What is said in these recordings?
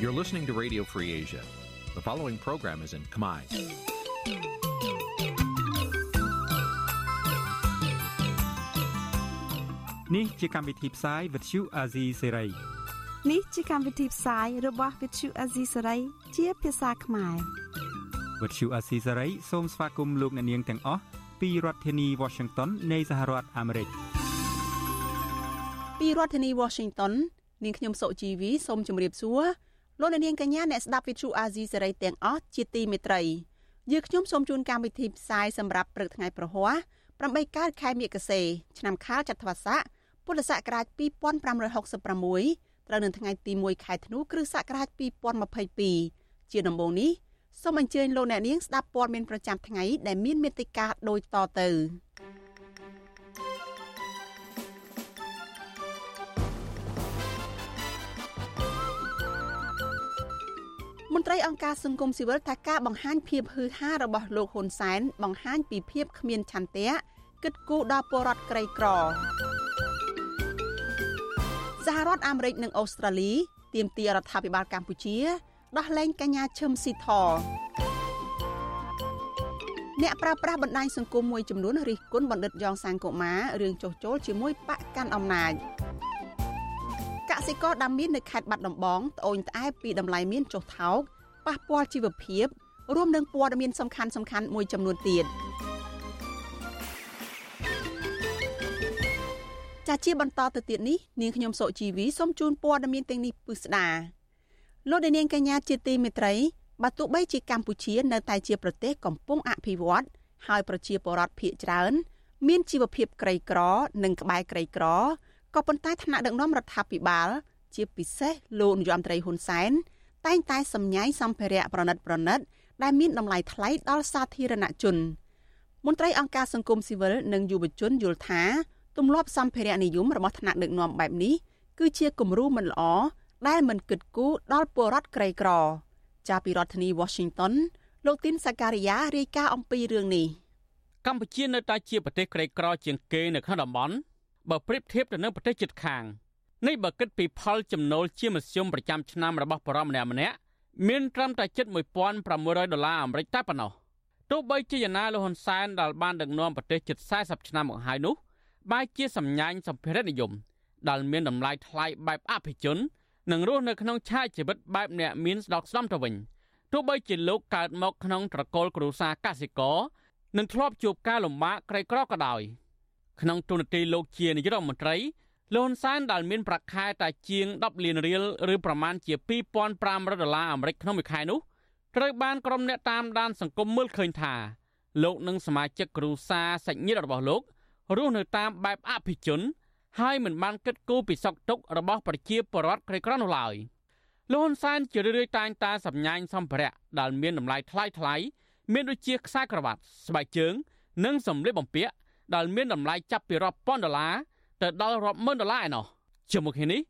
You're listening to Radio Free Asia. The following program is in Khmer. Nǐ ជាកម្មវិធីផ្សាយ Vuthu Azizi Serai នេះជាកម្មវិធីផ្សាយរបស់ Vuthu Azizi Serai ជាភាសាខ្មែរ Vuthu Azizi Serai សូមស្វាគមន៍លោកអ្នកនាងទាំងអស់ពីរដ្ឋធានី Washington នៃសហរដ្ឋអាមេរិក។ពីរដ្ឋធានី Washington នាងខ្ញុំសុជីវីសូមជម្រាបសួរ លោកអ្នកនាងកញ្ញាអ្នកស្ដាប់វិទ្យុអាស៊ីសេរីទាំងអស់ជាទីមេត្រីយើខ្ញុំសូមជូនកម្មវិធីផ្សាយសម្រាប់ព្រឹកថ្ងៃប្រហ័ស8កើតខែមិគសេឆ្នាំខាលចត្វាស័កពុទ្ធសករាជ2566ត្រូវនៅថ្ងៃទី1ខែធ្នូគ្រិស្តសករាជ2022ជាដំបូងនេះសូមអញ្ជើញលោកអ្នកនាងស្ដាប់ព័ត៌មានប្រចាំថ្ងៃដែលមានមេត្តាដូចតទៅ មន្ត្រីអង្គការសង្គមស៊ីវិលថាការបង្ហាញភាពហ៊ឺហារបស់លោកហ៊ុនសែនបង្ហាញពីភាពគ្មានឆន្ទៈគិតគូរដល់ពលរដ្ឋក្រីក្រសហរដ្ឋអាមេរិកនិងអូស្ត្រាលីទាមទាររដ្ឋាភិបាលកម្ពុជាដោះលែងកញ្ញាឈឹមស៊ីធអ្នកប្រើប្រាស់បណ្ដាញសង្គមមួយចំនួនរិះគន់បណ្ឌិតយ៉ងសាងកូម៉ារឿងចោះចូលជាមួយបកកាន់អំណាច កសិករដាំមៀននៅខេត្តបាត់ដំបងត្អូញត្អែពីតម្លៃមៀនចុះថោកប៉ះពាល់ជីវភាពរួមនឹងព័ត៌មានសំខាន់សំខាន់មួយចំនួនទៀតចាជាបន្តទៅទៀតនេះនាងខ្ញុំសុជីវីសូមជូនព័ត៌មានទាំងនេះពិស្ដាលោកនាងកញ្ញាជាទីមេត្រីបើទោះបីជាកម្ពុជានៅតែជាប្រទេសកំពុងអភិវឌ្ឍហើយប្រជាពលរដ្ឋភាគច្រើន មានជីវភាពក្រីក្រ និងក្បែរក្រីក្រ ក៏ប៉ុន្តែថ្នាក់ដឹកនាំរដ្ឋាភិបាល ជាពិសេសលោកនាយរដ្ឋមន្ត្រីហ៊ុនសែនតែងតែសម្ញៃសម្ភារៈប្រណិតប្រណិត ដែលមានតម្លៃថ្លៃដល់សាធារណជន មន្ត្រីអង្គការសង្គមស៊ីវិលនិងយុវជនយល់ថាទម្លាប់សម្ភារៈនិយមរបស់ថ្នាក់ដឹកនាំបែបនេះគឺជាគំរូមិនល្អដែលមិនគិតគូរដល់ពលរដ្ឋក្រីក្រ ចាប់ពីរដ្ឋធានី Washington លោកទីនសាការីយ៉ារាយការណ៍អំពីរឿងនេះកម្ពុជានៅតែជាប្រទេសក្រីក្រជាងគេនៅក្នុងតំបន់ បើប្រៀបធៀបទៅនឹងប្រទេសជិតខាងនេះបើគិតពីផលចំណូលជាមធ្យមប្រចាំឆ្នាំរបស់បរិមម្នាក់ម្នាក់មានត្រឹមតែជិត1600ដុល្លារអាមេរិកតែប៉ុណ្ណោះទោះបីជាយ៉ាងណាលោកហ៊ុនសែនដែលបានដឹកនាំប្រទេសជិត40ឆ្នាំមកហើយនោះបែរជាសម្ញាញសម្ភារៈនិយមដែលមានតម្លៃថ្លៃបែបអភិជននិងរស់នៅក្នុងឆាកជីវិតបែបអ្នកមានស្ដុកស្ដំទៅវិញទោះបីជាលោកកើតមកក្នុងត្រកូលគ្រួសារកសិករនិងធ្លាប់ជួបការលំបាកក្រីក្រក៏ដោយ ក្នុងទូនាទីលោកជានាយករដ្ឋមន្ត្រីលោកហ៊ុនសែនដែលមានប្រាក់ខែតែជាង10លានរៀលឬប្រមាណជា2500ដុល្លារអាមេរិកក្នុងមួយខែនោះត្រូវបានក្រុមអ្នកតាមដានសង្គមមើលឃើញថាលោកនិងសមាជិកគ្រួសារសាច់ញាតិរបស់លោករស់នៅតាមបែបអភិជន ហើយមិនបានគិតគូរពីសុខទុក្ខរបស់ប្រជាពលរដ្ឋក្រីក្រនោះឡើយលោកហ៊ុនសែនជារឿយៗតែងតែសម្ញែងសម្ភារៈដែលមានតម្លៃថ្លៃថ្លៃមានដូចជាខ្សែក្រវ៉ាត់ស្បែកជើង និងសម្លៀកបំពាក់ ដែលមានតម្លៃចាប់ពីរាប់ពាន់ដុល្លារទៅដល់រាប់ម៉ឺនដុល្លារឯណោះជាមួយគ្នានេះ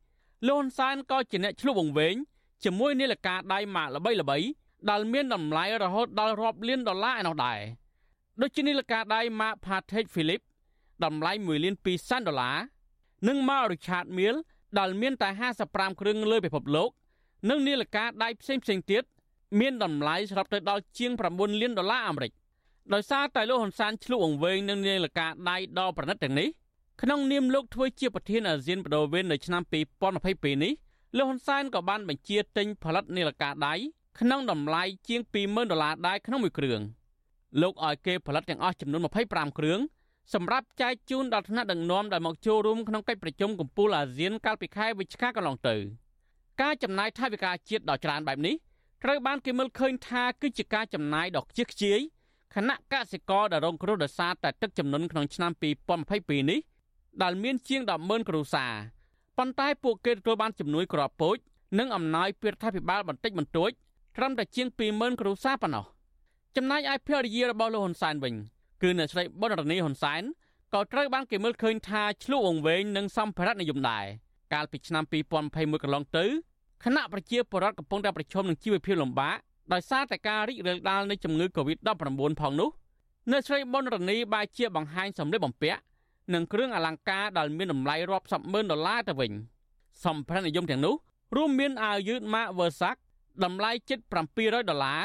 លន់សានក៏ជាអ្នកឆ្លុះវង្វេងជាមួយនាឡិកាដៃម៉ាកល្បីល្បីដែលមានតម្លៃរហូតដល់រាប់លានដុល្លារឯណោះដែរដូចជានាឡិកាដៃម៉ាក Patek Philippe តម្លៃ1លាន2សែនដុល្លារនិងម៉ាក Richard Mille ដែលមានតែ55គ្រឿងលើពិភពលោកនិងនាឡិកាដៃផ្សេងផ្សេងទៀតមានតម្លៃសរុបទៅដល់ជាង9លានដុល្លារអាមេរិក ដោយសារតែលោកហ៊ុនសែនឆ្លុះអង្វែងនឹងនាឡិកាដៃដ៏ប្រណិតទាំងនេះក្នុងនាមលោកធ្វើជាប្រធានអាស៊ានបដូវវេននៅឆ្នាំ2022នេះលោកហ៊ុនសែនក៏បានបញ្ជាទិញផលិតនាឡិកាដៃក្នុងតម្លៃជាង20,000ដុល្លារដែរក្នុងមួយគ្រឿងលោកឲ្យគេផលិតទាំងអស់ចំនួន25គ្រឿងសម្រាប់ចែកជូនដល់ថ្នាក់ដឹកនាំដែលមកចូលរួមក្នុងកិច្ចប្រជុំកំពូលអាស៊ានកាលពីខែវិច្ឆិកាកន្លងទៅការចំណាយថវិកាជាតិដ៏ច្រើនបែបនេះត្រូវបានគេមើលឃើញថាគឺជាការចំណាយដ៏ខ្ជិះខ្ជាយ គណៈកសិករដែលរងគ្រោះដោយសារតែទឹកជំនន់ក្នុងឆ្នាំ2022នេះដែលមានជាង100,000គ្រួសារប៉ុន្តែពួកគេទទួលបានជំនួយក្របពូជនិងអំណោយពីរដ្ឋាភិបាលបន្តិចបន្តួចត្រឹមតែជាង20,000គ្រួសារប៉ុណ្ណោះចំណែកឯភរិយារបស់លោកហ៊ុនសែនវិញគឺអ្នកស្រីប៊ុនរនីហ៊ុនសែនក៏ត្រូវបានគេមើលឃើញថាឆ្លុះវង្វេងនឹងសម្ភារៈនិយមដែរកាលពីឆ្នាំ2021កន្លងទៅគណៈប្រជាពលរដ្ឋកំពុងតែប្រឈមនឹងជីវភាពលំបាក ដោយសារតែការរីករាលដាលនៃជំងឺ Covid-19 ផងនោះអ្នកស្រីប៊ុនរនីបែជាបង្ហាញសម្លៀកបំពាក់និងគ្រឿងអលង្ការដែលមានតម្លៃរាប់សិបម៉ឺនដុល្លារទៅវិញសម្ភារៈនិយមទាំងនោះរួមមានអាវយឺតម៉ាក Versace តម្លៃជិត700ដុល្លារ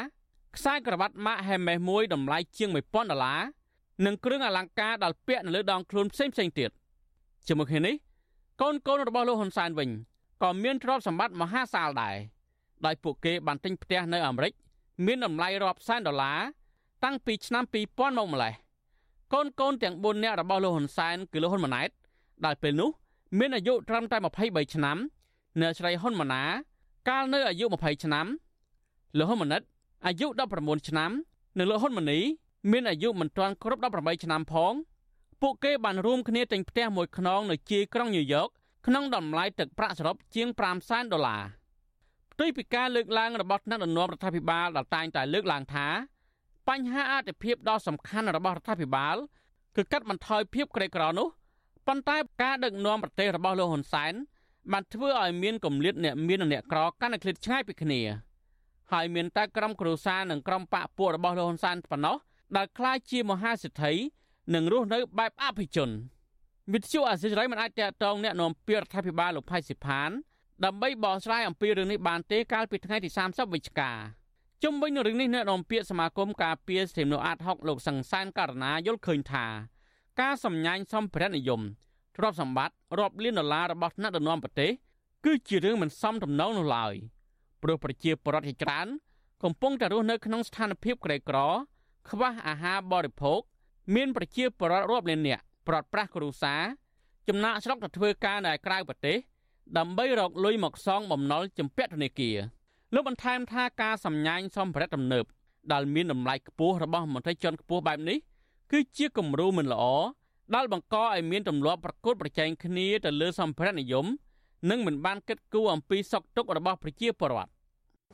ខ្សែក្រវ៉ាត់ម៉ាក Hermes មួយតម្លៃជាង1000ដុល្លារនិងគ្រឿងអលង្ការដែលពាក់នៅលើដងខ្លួនផ្សេងផ្សេងទៀតជាមួយគ្នានេះកូនកូនរបស់លោកហ៊ុនសែនវិញក៏មានទ្រព្យសម្បត្តិមហាសាលដែរ ដោយពួកគេបានទិញផ្ទះនៅអាមេរិកមានតម្លៃរាប់សែនដុល្លារតាំងពីឆ្នាំ2000មកម្លេះកូនកូនទាំង4នាក់របស់លោកហ៊ុនសែនគឺលោកហ៊ុនម៉ាណែតដែលពេលនោះ មានអាយុត្រឹមតែ23ឆ្នាំនៅស្រីហ៊ុនម៉ាណា កាលនៅអាយុ20ឆ្នាំលោកហ៊ុនម៉ាណិតអាយុ19ឆ្នាំនិងលោកហ៊ុនម៉ាណីមានអាយុមិនទាន់គ្រប់18ឆ្នាំផង ពួកគេបានរួមគ្នាទិញផ្ទះមួយខ្នងនៅជាយក្រុងញូវយ៉កក្នុងតម្លៃទឹកប្រាក់សរុបជាង5សែនដុល្លារ ផ្ទុយពីការលើកឡើងរបស់ថ្នាក់ដឹកនាំរដ្ឋាភិបាលដែលតែងតែលើកឡើងថាបញ្ហាអតិភិបដ៏សំខាន់របស់រដ្ឋាភិបាលគឺកាត់បន្ថយភាពក្រីក្រនោះប៉ុន្តែការដឹកនាំប្រទេសរបស់លោកហ៊ុនសែនបានធ្វើឲ្យមានគម្លាតអ្នកមាននិងអ្នកក្រកាន់តែឃ្លាតឆ្ងាយពីគ្នាហើយមានតែក្រុមគ្រួសារនិងក្រុមបកពួករបស់លោកហ៊ុនសែនប៉ុណ្ណោះដែលក្លាយជាមហាសេដ្ឋីនិងរស់នៅបែបអភិជនវិទ្យុអាស៊ីសេរីមិនអាចតតងแนะនាំពាក្យរដ្ឋាភិបាលលោកផៃសិផាន ដើម្បីបកស្រាយអំពីរឿងនេះបានទេកាលពីថ្ងៃទី30វិច្ឆិកាជុំវិញនឹងរឿងនេះអ្នកនាំពាក្យសមាគមការពារសិទ្ធិមនុស្សអាត60លោកសង្សានករណាយល់ឃើញថាការសម្ញែងសម្ភារៈនិយមទ្រព្យសម្បត្តិរាប់លានដុល្លាររបស់ថ្នាក់ដឹកនាំប្រទេសគឺជារឿងមិនសមទំនងនោះឡើយព្រោះប្រជាពលរដ្ឋជាច្រើនកំពុងតែរស់នៅក្នុងស្ថានភាពក្រីក្រ ខ្វះអាហារបរិភោគមានប្រជាពលរដ្ឋរាប់លាននាក់ប្រត់ប្រាស់គ្រួសារចំណាក់ស្រុកទៅធ្វើការនៅក្រៅប្រទេស ដើម្បីរកលុយមកសងបំណុលជំពាក់ធនាគារលោកបន្ថែមថាការសម្ញែងសម្ភារៈទំនើបដែលមានតម្លៃខ្ពស់របស់មន្ត្រីជាន់ខ្ពស់បែបនេះគឺជាគំរូមិនល្អដែលបង្កឲ្យមានទម្លាប់ប្រកួតប្រជែងគ្នាទៅលើសម្ភារៈនិយមនិងមិនបានគិតគូរអំពីសុខទុក្ខរបស់ប្រជាពលរដ្ឋ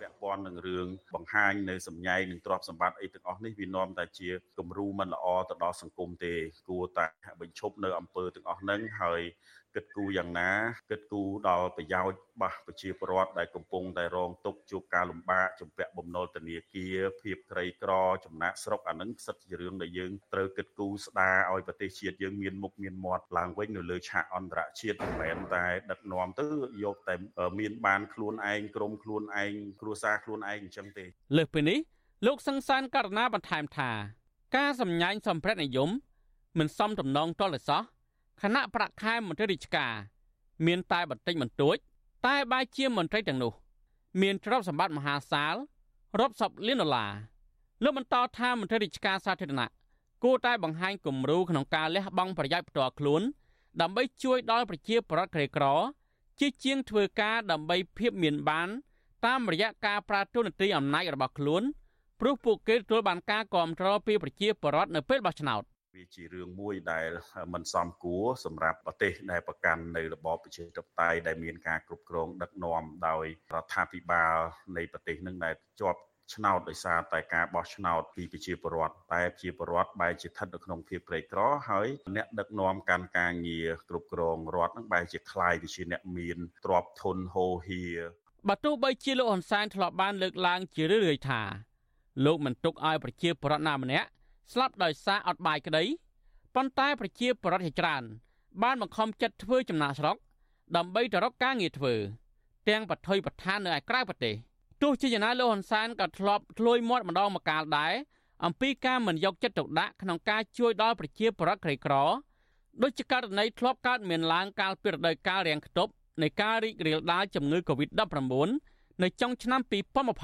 ពាក់ព័ន្ធនឹងរឿងបង្ហាញនៅសម្ញែងនឹងទ្រព្យសម្បត្តិអីទាំងអស់នេះវានាំតែជាគំរូមិនល្អទៅដល់សង្គមទេគួរតែបញ្ឈប់នៅអំពើទាំងអស់ហ្នឹងហើយ គិតគូរយ៉ាងណាគិតគូរដល់ប្រយោជន៍របស់ប្រជាពលរដ្ឋដែលកំពុងតែរងទុក្ខជួបការលំបាកជំពាក់បំណុលធនាគារភាពក្រីក្រចំណាក់ស្រុកអានឹងសិតជារឿងដែលយើងត្រូវគិតគូរស្ដារឲ្យប្រទេសជាតិយើងមានមុខមានមាត់ឡើងវិញនៅលើឆាកអន្តរជាតិមិនមែនតែដឹកនាំទៅយកតែមានបានខ្លួនឯងក្រុមខ្លួនឯងគ្រួសារខ្លួនឯងអញ្ចឹងទេ លើសពីនេះលោកសង្សានករណីបន្ថែមថា ការសម្ញែងសម្ភារៈនិយមមិនសមតំណងតលសោះ ខណៈប្រាក់ខែមន្ត្រីរាជការមានតែបន្តិចបន្តួច តែបែរជាមន្ត្រីទាំងនោះ មានទ្រព្យសម្បត្តិមហាសាលរាប់សិបលានដុល្លារលោកបន្តថាមន្ត្រីរាជការសាធារណៈគួរតែបង្ហាញគំរូក្នុងការលះបង់ប្រយោជន៍ផ្ទាល់ខ្លួន ដើម្បីជួយដល់ប្រជាពលរដ្ឋក្រីក្រ ជាជាងធ្វើការដើម្បីភាពមានបាន តាមរយៈការប្រើទូនាទីអំណាចរបស់ខ្លួនព្រោះពួកគេទទួលបានការគ្រប់គ្រងពីប្រជាពលរដ្ឋនៅពេលបោះឆ្នោត វាជារឿងមួយដែលមិនសមគួរសម្រាប់ប្រទេសដែលប្រកាន់នៅរបបប្រជាធិបតេយ្យដែលមានការគ្រប់គ្រងដឹកនាំដោយរដ្ឋាភិបាលនៃប្រទេសនឹងដែលជាប់ឆ្នោតដោយសារតែការបោះឆ្នោតពីប្រជាពលរដ្ឋតែប្រជាពលរដ្ឋបែរជាស្ថិតនៅក្នុងភាពក្រីក្រហើយអ្នកដឹកនាំកាន់ការងារគ្រប់គ្រងរដ្ឋនឹងបែរជាคล้ายទៅជាអ្នកមានទ្រព្យធនហូរហៀបើទោះបីជាលោកហ៊ុនសែនធ្លាប់បានលើកឡើងជារឿយៗថាលោកមិនទុកឲ្យប្រជាពលរដ្ឋណាម្នាក់ ស្លាប់ដោយសារអត់បាយក្តីប៉ុន្តែប្រជាពលរដ្ឋជាច្រើន បានបង្ខំចិត្តធ្វើចំណាកស្រុក ដើម្បីទៅរកការងារធ្វើ ទាំងបថុយប្រឋាននៅឯក្រៅប្រទេសទោះជាយ៉ាងណាលោកហ៊ុនសែនក៏ធ្លាប់ធ្លួយមាត់ម្ដងម្កាលដែរអំពីការមិនយកចិត្តទុកដាក់ក្នុងការជួយដល់ប្រជាពលរដ្ឋក្រីក្រដូចជាករណីធ្លាប់កើតមានឡើងកាលពីរដូវកាលរាំងខ្ទប់នៃការរីករាលដាលជំងឺ Covid-19 នៅចុងឆ្នាំ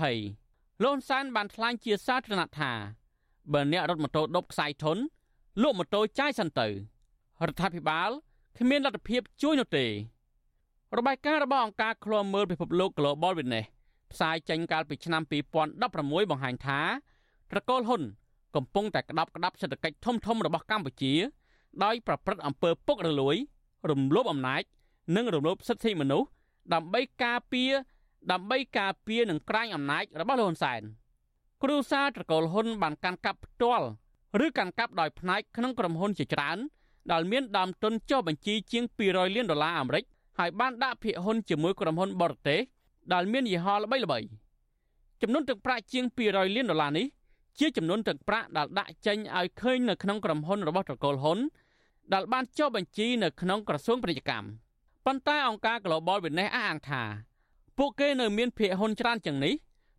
2020លោកហ៊ុនសែនបានថ្លែងជាសាធារណៈថា បើអ្នករត់ម៉ូតូដប់ខ្សែធនលក់ម៉ូតូចាយសិនទៅរដ្ឋាភិបាលគ្មានលទ្ធភាពជួយនោះទេរបាយការណ៍របស់អង្គការឃ្លាំមើលពិភពលោក Global Witness ផ្សាយចេញកាលពីឆ្នាំ2016បង្ហាញថាត្រកូលហ៊ុនកំពុងតែក្តាប់ក្តាប់សេដ្ឋកិច្ចធំធំរបស់កម្ពុជា ដោយប្រព្រឹត្តអំពើពុករលួយ រំលោភអំណាច និងរំលោភសិទ្ធិមនុស្សដើម្បីការពារដើម្បីការពារនិងក្រាញអំណាចរបស់លោកហ៊ុនសែន។ គ្រួសារត្រកូលហ៊ុនបានកាន់កាប់ផ្ទាល់ឬកាន់កាប់ដោយផ្នែកក្នុងក្រុមហ៊ុនជាច្រើនដែលមានដើមទុនចុះបញ្ជីជាង200លានដុល្លារអាមេរិកហើយបានដាក់ភាគហ៊ុនជាមួយក្រុមហ៊ុនបរទេសដែលមានយីហោល្បីៗចំនួនទឹកប្រាក់ជាង200លានដុល្លារនេះជាចំនួនទឹកប្រាក់ដែលដាក់ចេញឲ្យឃើញនៅក្នុងក្រុមហ៊ុនរបស់ត្រកូលហ៊ុនដែលបានចុះបញ្ជីនៅក្នុងក្រសួងពាណិជ្ជកម្មប៉ុន្តែអង្គការ Global Witness អះអាងថា ពួកគេនៅមានភាគហ៊ុនច្រើនជាងនេះ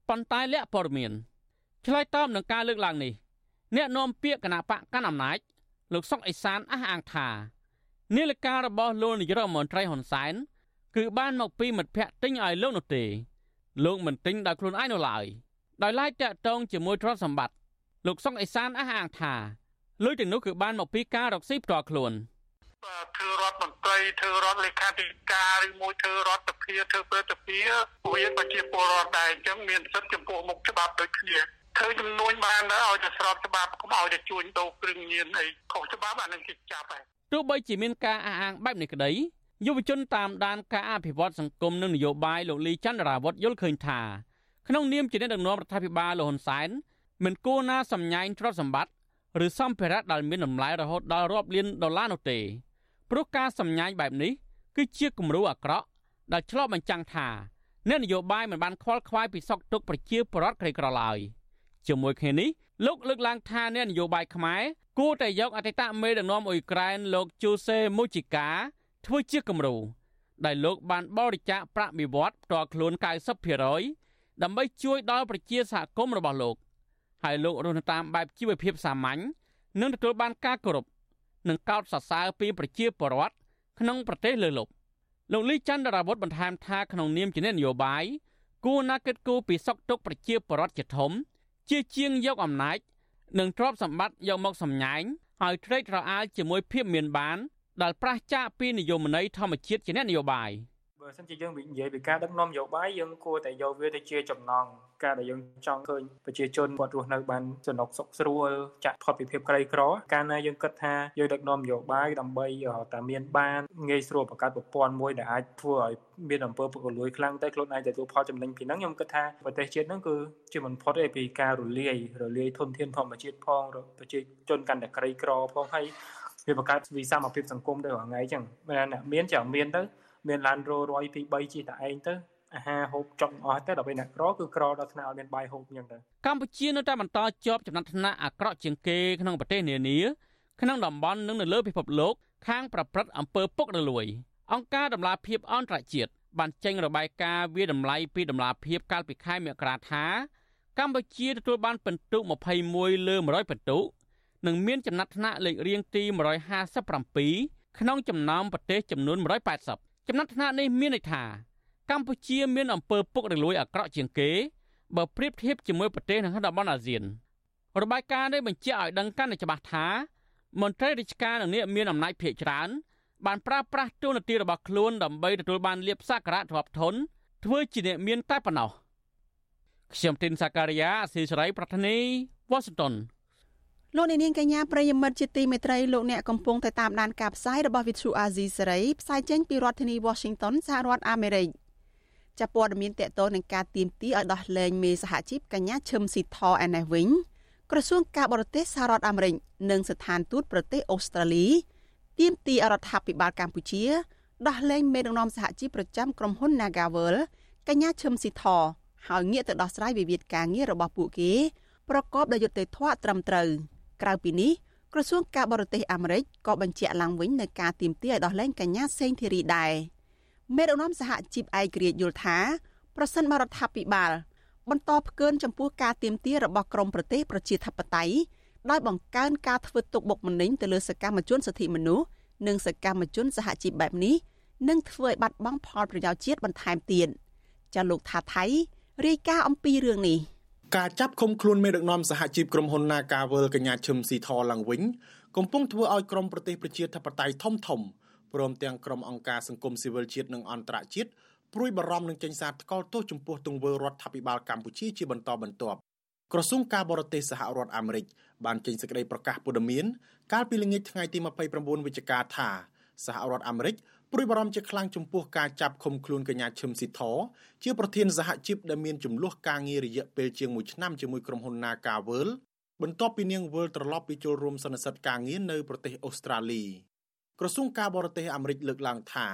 ប៉ុន្តែលាក់ព័ត៌មាន ឆ្លើយតបនឹងការលើកឡើងនេះអ្នកនាំពាក្យគណៈបកកាន់អំណាចលោកសុកអេសានអះអាងថានាឡិការបស់លោកនាយរដ្ឋមន្ត្រីហ៊ុនសែនគឺបានមកពីមិត្តភ័ក្តិទិញឲ្យលោកនោះទេលោកមិនទិញដោយខ្លួនឯងនោះឡើយដោយឡែកតាក់ទងជាមួយទ្រព្យសម្បត្តិលោកសុកអេសានអះអាងថាលុយទាំងនោះគឺបានមកពីការរកស៊ីផ្ទាល់ខ្លួនធ្វើរដ្ឋមន្ត្រីធ្វើរដ្ឋលេខាធិការឬមួយធ្វើរដ្ឋសភាធ្វើព្រឹទ្ធសភាវាប្រជាពលរដ្ឋដែរអញ្ចឹងមានសិទ្ធិចំពោះមុខច្បាប់ដូចគ្នា ធ្វើចំនួនបានទៅឲ្យតែស្របច្បាប់កុំឲ្យតែជួញដូរគ្រឿងញៀនអីខុសច្បាប់អានឹងគេចាប់ហើយទោះបីជាមានការអះអាងបែបនេះក្តីយុវជនតាមដានការអភិវឌ្ឍសង្គមនិងនយោបាយលោកលីចន្ទរាវុធយល់ឃើញថាក្នុងនាមជាអ្នកដឹកនាំរដ្ឋាភិបាលលោកហ៊ុនសែនមិនគួរណាសម្ញែងទ្រព្យសម្បត្តិឬសម្ភារៈដែលមានតម្លៃរហូតដល់រាប់លានដុល្លារនោះទេព្រោះការសម្ញែងបែបនេះគឺជាគំរូអាក្រក់ដែលឆ្លុះបញ្ចាំងថាអ្នកនយោបាយមិនបានខ្វល់ខ្វាយពីសុខទុក្ខប្រជាពលរដ្ឋក្រីក្រឡើយ ជាមួយគ្នានេះលោកលើកឡើងថាអ្នកនយោបាយខ្មែរគួរតែយកអតីតមេដឹកនាំអ៊ុយក្រែនលោកជូសេមូជីកាធ្វើជាគំរូដែលលោកបានបរិច្ចាគប្រាក់បៀវត្សផ្ទាល់ខ្លួន90%ដើម្បីជួយដល់ប្រជាសហគមន៍របស់លោកហើយលោករស់នៅតាមបែបជីវភាពសាមញ្ញនិងទទួលបានការគោរពនិងកោតសរសើរពីប្រជាពលរដ្ឋក្នុងប្រទេសលើលប់លោកលីច័ន្ទរាវុធបន្ថែមថាក្នុងនាមជានយោបាយគួរណាគិតគូរពីសុខទុក្ខប្រជាពលរដ្ឋជាធំ ជាជាងយកអំណាចនិងទ្រព្យសម្បត្តិយកមកសម្ញែងហើយត្រេកត្រអាលជាមួយភាពមានបានដែលប្រះចាកពីនិយមន័យធម្មជាតិជាអ្នកនយោបាយ។ បើសិនជាយើងនិយាយពីការដឹកនាំនយោបាយយើងគួរតែយកវាទៅជាចំណងការដែលយើងចង់ឃើញប្រជាជនគាត់រស់នៅបានសនុកសុខស្រួលចាក់ផុតពីភាពក្រីក្រកាលណាយើងគិតថាយើងដឹកនាំនយោបាយដើម្បីតែមានបានងាយស្រួលបង្កើតប្រព័ន្ធមួយដែលអាចធ្វើឲ្យមានអំពើពុករលួយខ្លាំងទៅខ្លួនឯងទទួលផលចំណេញពីហ្នឹងខ្ញុំគិតថាប្រទេសជាតិហ្នឹងគឺជាមិនផុតទេពីការរលាយរលាយធនធានធម្មជាតិផងប្រជាជនកាន់តែក្រីក្រផងហើយវាបង្កើតវិសមភាពសង្គមទៅរាល់ថ្ងៃអញ្ចឹងអ្នកមាន chẳng មានទៅ មានឡានររយពី3ជិះតែឯងទៅអាហារហូបចុកអស់ទៅដល់ពេលអ្នកក្រគឺក្រដល់ថ្នាក់ឲ្យមានបាយហូបអញ្ចឹងទៅកម្ពុជានៅតែបន្តជាប់ចំណាត់ថ្នាក់អាក្រក់ជាងគេក្នុងប្រទេសនានាក្នុងតំបន់និងនៅលើពិភពលោកខាងប្រព្រឹត្តអំពើពុករលួយអង្គការដំឡាភិបអន្តរជាតិបានចេញរបាយការណ៍វាតម្លៃពីដំឡាភិបកាលពីខែមករាថាកម្ពុជាទទួលបានពិន្ទុ21លើ100ពិន្ទុនិងមានចំណាត់ថ្នាក់លេខរៀងទី157ក្នុងចំណោមប្រទេសចំនួន180 ចំណាត់ថ្នាក់នេះមានន័យថាកម្ពុជាមានអំពើពុករលួយអាក្រក់ជាងគេបើប្រៀបធៀបជាមួយប្រទេសនៅតំបន់អាស៊ានរបាយការណ៍នេះបញ្ជាក់ឲ្យដឹងកាន់តែច្បាស់ថាមន្ត្រីរាជការនិងអ្នកមានអំណាចភាគច្រើនបានប្រើប្រាស់ទូនាទីរបស់ខ្លួនដើម្បីទទួលបានលៀបសក្ការៈទ្រព្យធនធ្វើជាអ្នកមានតែប៉ុណ្ណោះខ្ញុំទីនសាការីយ៉ាអស៊ីសេរីប្រធានីវ៉ាស៊ីនតោន លោកអ្នកនាងកញ្ញាប្រិយមិត្តជាទីមេត្រីលោកអ្នកកំពុងតែតាមដានការផ្សាយរបស់ Vithu Azizi សេរីផ្សាយចេញពីរដ្ឋធានី Washington សហរដ្ឋអាមេរិកចាប់ព័ត៌មានតកតនឹងការទៀមទីឲ្យដោះលែងមេសហជីពកញ្ញាឈឹមស៊ីធឯនេះវិញក្រសួងការបរទេសសហរដ្ឋអាមេរិកនិងស្ថានទូតប្រទេសអូស្ត្រាលីទៀមទីរដ្ឋាភិបាលកម្ពុជាដោះលែងមេដឹកនាំសហជីពប្រចាំក្រុមហ៊ុន Nagavel កញ្ញាឈឹមស៊ីធហើយងាកទៅដោះស្រាយវិវាទការងាររបស់ពួកគេប្រកបដោយយុត្តិធម៌ត្រឹមត្រូវ។ ក្រៅពីនេះក្រសួងការបរទេសអាមេរិកក៏បញ្ជាក់ឡើងវិញនៅការទៀមទាឲ្យដោះលែងកញ្ញាសេងធីរីដែរមេដឹកនាំសហជីពឯករាជ្យយល់ថាប្រសិនបរដ្ឋាភិបាលបន្តផ្កើនចំពោះការទៀមទារបស់ក្រមប្រទេសប្រជាធិបតេយ្យដោយបង្កើនការធ្វើទុកបុកម្នេញទៅលើសកម្មជនសិទ្ធិមនុស្សនិងសកម្មជនសហជីពបែបនេះនឹងធ្វើឲ្យបាត់បង់ផលប្រយោជន៍ជាតិបន្ថែមទៀតចាលោកថាថៃរាយការណ៍អំពីរឿងនេះ។ ការចាប់ឃុំខ្លួនមេដឹកនាំសហជីពក្រុមហ៊ុន Nagavel កញ្ញាឈឹមស៊ីធឡើងវិញកំពុងធ្វើឲ្យក្រមប្រទេសប្រជាធិបតេយ្យធំធំព្រមទាំងក្រុមអង្គការសង្គមស៊ីវិលជាតិនិងអន្តរជាតិព្រួយបារម្ភនឹងចេញសារថ្កោលទោសចំពោះទង្វើរដ្ឋាភិបាលកម្ពុជាជាបន្តបន្ទាប់ក្រសួងការបរទេសសហរដ្ឋអាមេរិកបានចេញសេចក្តីប្រកាសព័ត៌មាន កាលពីល្ងាចថ្ងៃទី29វិច្ឆិកាថាសហរដ្ឋអាមេរិក ព្រួយបារម្ភជាខ្លាំងចំពោះការចាប់ឃុំខ្លួនកញ្ញាឈឹមស៊ីធជាប្រធានសហជីពដែលមានចំនួនការងាររយៈពេលជាង1ឆ្នាំជាមួយក្រុមហ៊ុន Nagavel បន្ទាប់ពីនាងវិលត្រឡប់ពីចូលរួមសន្និសីទការងារនៅប្រទេសអូស្ត្រាលីក្រសួងការបរទេសអាមេរិកលើកឡើងថា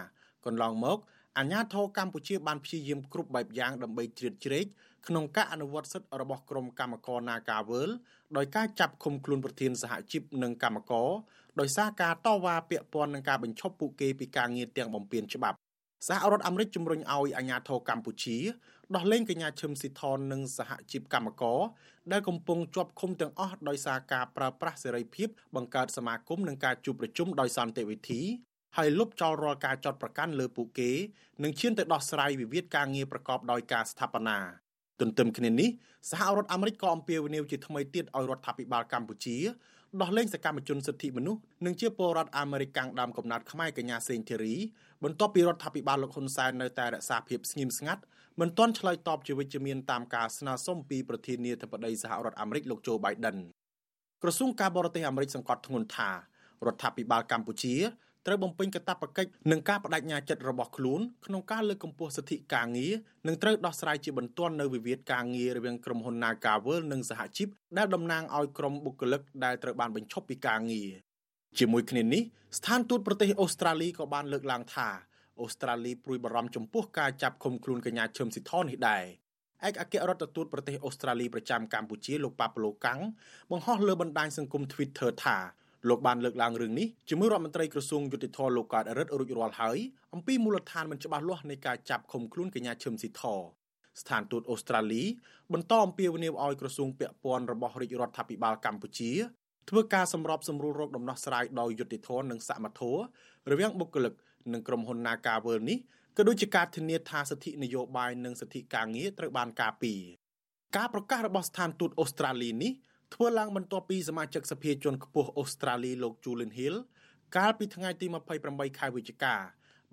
កន្លងមកអាញាធរកម្ពុជាបានព្យាយាមគ្រប់បែបយ៉ាងដើម្បីជ្រៀតជ្រែក ក្នុងការអនុវត្តសិទ្ធិរបស់ក្រុមកម្មករ Nagavel ដោយការចាប់ឃុំខ្លួនប្រធានសហជីពនិងកម្មករដោយសារការតវ៉ាពាក់ព័ន្ធនឹងការបញ្ឈប់ពួកគេពីការងារទាំងបំពេញច្បាប់សហរដ្ឋអាមេរិកជំរុញឲ្យអាជ្ញាធរកម្ពុជាដោះលែងកញ្ញាឈឹមស៊ីថននិងសហជីពកម្មករដែលកំពុងជាប់ឃុំទាំងអស់ដោយសារការប្រើប្រាស់សេរីភាពបង្កើតសមាគមនិងការជួបប្រជុំដោយសន្តិវិធីហើយលុបចោលរាល់ការចាត់ប្រកាន់លើពួកគេនិងឈានទៅដោះស្រាយវិវាទការងារប្រកបដោយការស្ថាបនា ទន្ទឹមគ្នានេះសហរដ្ឋអាមេរិកក៏អំពាវនាវជាថ្មីទៀតឲ្យរដ្ឋាភិបាលកម្ពុជាដោះលែងសកម្មជនសិទ្ធិមនុស្សនិងជាពលរដ្ឋអាមេរិកកាំងដើមកំណត់ខ្មែរកញ្ញាសេងធីរីបន្ទាប់ពីរដ្ឋាភិបាលលោកហ៊ុនសែននៅតែរក្សាភាពស្ងៀមស្ងាត់មិនទាន់ឆ្លើយតបជាវិជ្ជមានតាមការស្នើសុំពីប្រធានាធិបតីសហរដ្ឋអាមេរិកលោកโจ Biden ក្រសួងការបរទេសអាមេរិកសង្កត់ធ្ងន់ថារដ្ឋាភិបាលកម្ពុជា ត្រូវបំពេញកាតព្វកិច្ចនិងការបដិញ្ញាចិត្តរបស់ខ្លួនក្នុងការលើកកម្ពស់សិទ្ធិការងារនិងត្រូវដោះស្រាយជាបន្ទាន់នៅវិវាទការងាររវាងក្រុមហ៊ុន Nagavel និងសហជីពដែលតំណាងឲ្យក្រុមបុគ្គលិកដែលត្រូវបានបញ្ឈប់ពីការងារជាមួយគ្នានេះស្ថានទូតប្រទេសអូស្ត្រាលីក៏បានលើកឡើងថាអូស្ត្រាលីព្រួយបារម្ភចំពោះការចាប់ឃុំខ្លួនកញ្ញាឈឹមស៊ីថននេះដែរឯកអគ្គរដ្ឋទូតប្រទេសអូស្ត្រាលីប្រចាំកម្ពុជាលោកប៉ាប្លូកាំងបង្ហោះលើបណ្ដាញសង្គម Twitter ថា លោកបានលើកឡើងរឿងនេះជាមួយរដ្ឋមន្ត្រីក្រសួងយុតិធម៌លោកកើតរិទ្ធរួចរាល់ហើយអំពីមូលដ្ឋានមិនច្បាស់លាស់នៃការចាប់ឃុំខ្លួនកញ្ញាឈឹមស៊ីធស្ថានទូតអូស្ត្រាលីបន្តអំពាវនាវឲ្យក្រសួងពាក់ព័ន្ធរបស់រាជរដ្ឋាភិបាលកម្ពុជាធ្វើការសម្របសម្រួលរោគដំណោះស្រាយដោយយុតិធម៌និងសមត្ថភាពរវាងបុគ្គលិកនិងក្រុមហ៊ុន Nagavel នេះក៏ដូចជាការធានាថាសិទ្ធិនយោបាយនិងសិទ្ធិការងារត្រូវបានការពារការប្រកាសរបស់ស្ថានទូតអូស្ត្រាលីនេះ ធ្វើឡើងបន្ទាប់ពីសមាជិកសភាជាន់ខ្ពស់អូស្ត្រាលីលោក Julian Hill កាលពីថ្ងៃទី28ខែវិច្ឆិកា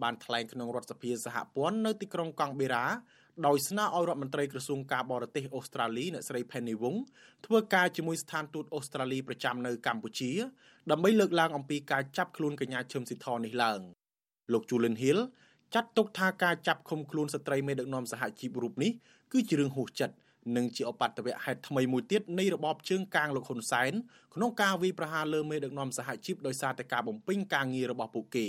បានថ្លែងក្នុងរដ្ឋសភាសហព័ន្ធនៅទីក្រុងកង់បេរ៉ាដោយស្នើឲ្យរដ្ឋមន្ត្រីក្រសួងការបរទេសអូស្ត្រាលីអ្នកស្រី Penny Wong ធ្វើការជាមួយស្ថានទូតអូស្ត្រាលីប្រចាំនៅកម្ពុជាដើម្បីលើកឡើងអំពីការចាប់ខ្លួនកញ្ញាឈឹមស៊ីធនេះឡើងលោក Julian Hill ចាត់ទុកថាការចាប់ឃុំខ្លួនស្ត្រីមេដឹកនាំសហជីពរូបនេះគឺជារឿងហួសចិត្ត និងជាអបតវៈហេតុថ្មីមួយទៀតនៃរបបជើងកាងលោកហ៊ុនសែនក្នុងការវាយប្រហារលើមេដឹកនាំសហជីពដោយសារតែការបំពេញការងាររបស់ពួកគេ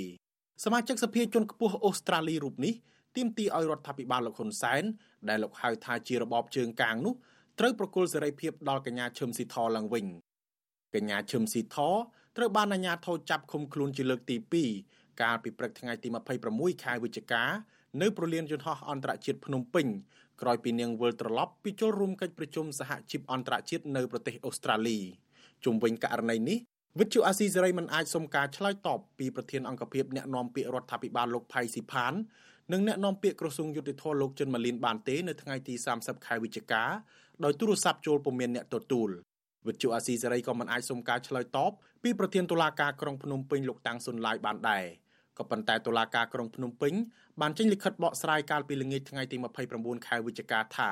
សមាជិកសភាជាន់ខ្ពស់អូស្ត្រាលីរូបនេះទាមទារឲ្យរដ្ឋាភិបាលលោកហ៊ុនសែនដែលលោកហៅថាជារបបជើងកាងនោះត្រូវប្រគល់សេរីភាពដល់កញ្ញាឈឹមស៊ីធឡើងវិញកញ្ញាឈឹមស៊ីធត្រូវបានអាជ្ញាធរចាប់ឃុំខ្លួនជាលើកទី2កាលពីព្រឹកថ្ងៃទី26ខែវិច្ឆិកានៅប្រលានយន្តហោះអន្តរជាតិភ្នំពេញ ក្រោយពីនាងវិលត្រឡប់ពីចូលរួមកិច្ចប្រជុំសហជីពអន្តរជាតិនៅប្រទេសអូស្ត្រាលីជុំវិញករណីនេះវិទ្យុអាស៊ីសេរីមិនអាចសុំការឆ្លើយតបពីប្រធានអង្គភិបអ្នកណែនាំពាក្យរដ្ឋាភិបាលលោកផៃស៊ីផាននិងអ្នកនាំពាក្យក្រសួងយុតិធម៌លោកចិនម៉ាលីនបានទេនៅថ្ងៃទី30ខែវិច្ឆិកាដោយទូរស័ព្ទចូលពុំមានអ្នកទទួលវិទ្យុអាស៊ីសេរីក៏មិនអាចសុំការឆ្លើយតបពីប្រធានតុលាការក្រុងភ្នំពេញលោកតាំងសុនឡាយបានដែរ ក៏ប៉ុន្តែតុលាការក្រុងភ្នំពេញបានចេញលិខិតបកស្រាយកាលពីល្ងាចថ្ងៃទី29ខែវិច្ឆិកាថា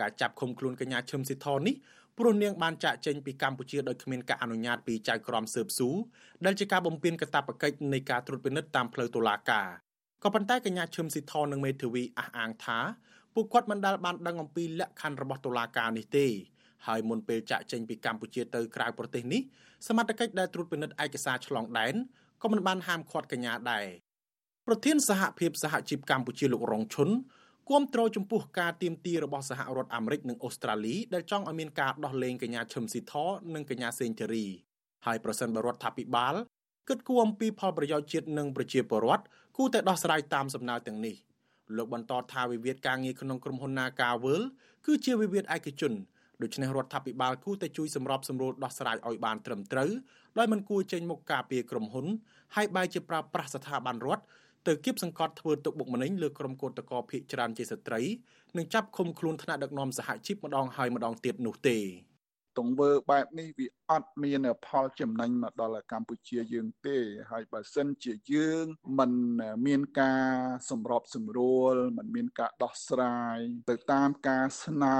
ការចាប់ឃុំខ្លួនកញ្ញាឈឹមស៊ីធននេះព្រោះនាងបានចាក់ចេញពីកម្ពុជាដោយគ្មានការអនុញ្ញាតពីចៅក្រមស៊ើបស៊ូដែលជាការបំពានកាតព្វកិច្ចនៃការត្រួតពិនិត្យតាមផ្លូវតុលាការក៏ប៉ុន្តែកញ្ញាឈឹមស៊ីធននិងមេធាវីអះអាងថាពួកគាត់មិនដែលបានដឹងអំពីលក្ខខណ្ឌរបស់តុលាការនេះទេហើយមុនពេលចាក់ចេញពីកម្ពុជាទៅក្រៅប្រទេសនេះសមត្ថកិច្ចដែលត្រួតពិនិត្យឯកសារឆ្លងដែន ក៏មិនបានហាមឃាត់កញ្ញាដែរប្រធានសហភាពសហជីពកម្ពុជាលោករងឈុនគាំទ្រចំពោះការទៀមទីរបស់សហរដ្ឋអាមេរិកនិងអូស្ត្រាលីដែលចង់ឲ្យមានការដោះលែងកញ្ញាឈឹមស៊ីធនិងកញ្ញាសេងធារីហើយប្រសិនបរដ្ឋាភិបាលគិតគូរអំពីផលប្រយោជន៍ជាតិនិងប្រជាពលរដ្ឋគួរតែដោះស្រាយតាមសំណើទាំងនេះលោកបន្តថាវិវាទការងារក្នុងក្រុមហ៊ុន Nagavel គឺជាវិវាទឯកជន ដូច្នេះរដ្ឋាភិបាលគួរតែជួយសម្របសម្រួលដោះស្រាយឲ្យបានត្រឹមត្រូវដោយមិនគួរចេញមុខការពារក្រុមហ៊ុនហើយបែរជាប្រើប្រាស់ស្ថាប័នរដ្ឋទៅគៀបសង្កត់ធ្វើទុកបុកម្នេញលើក្រុមកោតក្រភៀកច្រើនជាស្ត្រីនិងចាប់ឃុំខ្លួនថ្នាក់ដឹកនាំសហជីពម្ដងហើយម្ដងទៀតនោះទេ ទង្វើបែបនេះវាអត់មានផលចំណេញមកដល់កម្ពុជាយើងទេ ហើយបើសិនជាយើងមិនមានការសម្របសម្រួលមិនមានការដោះស្រាយទៅតាមការស្នើ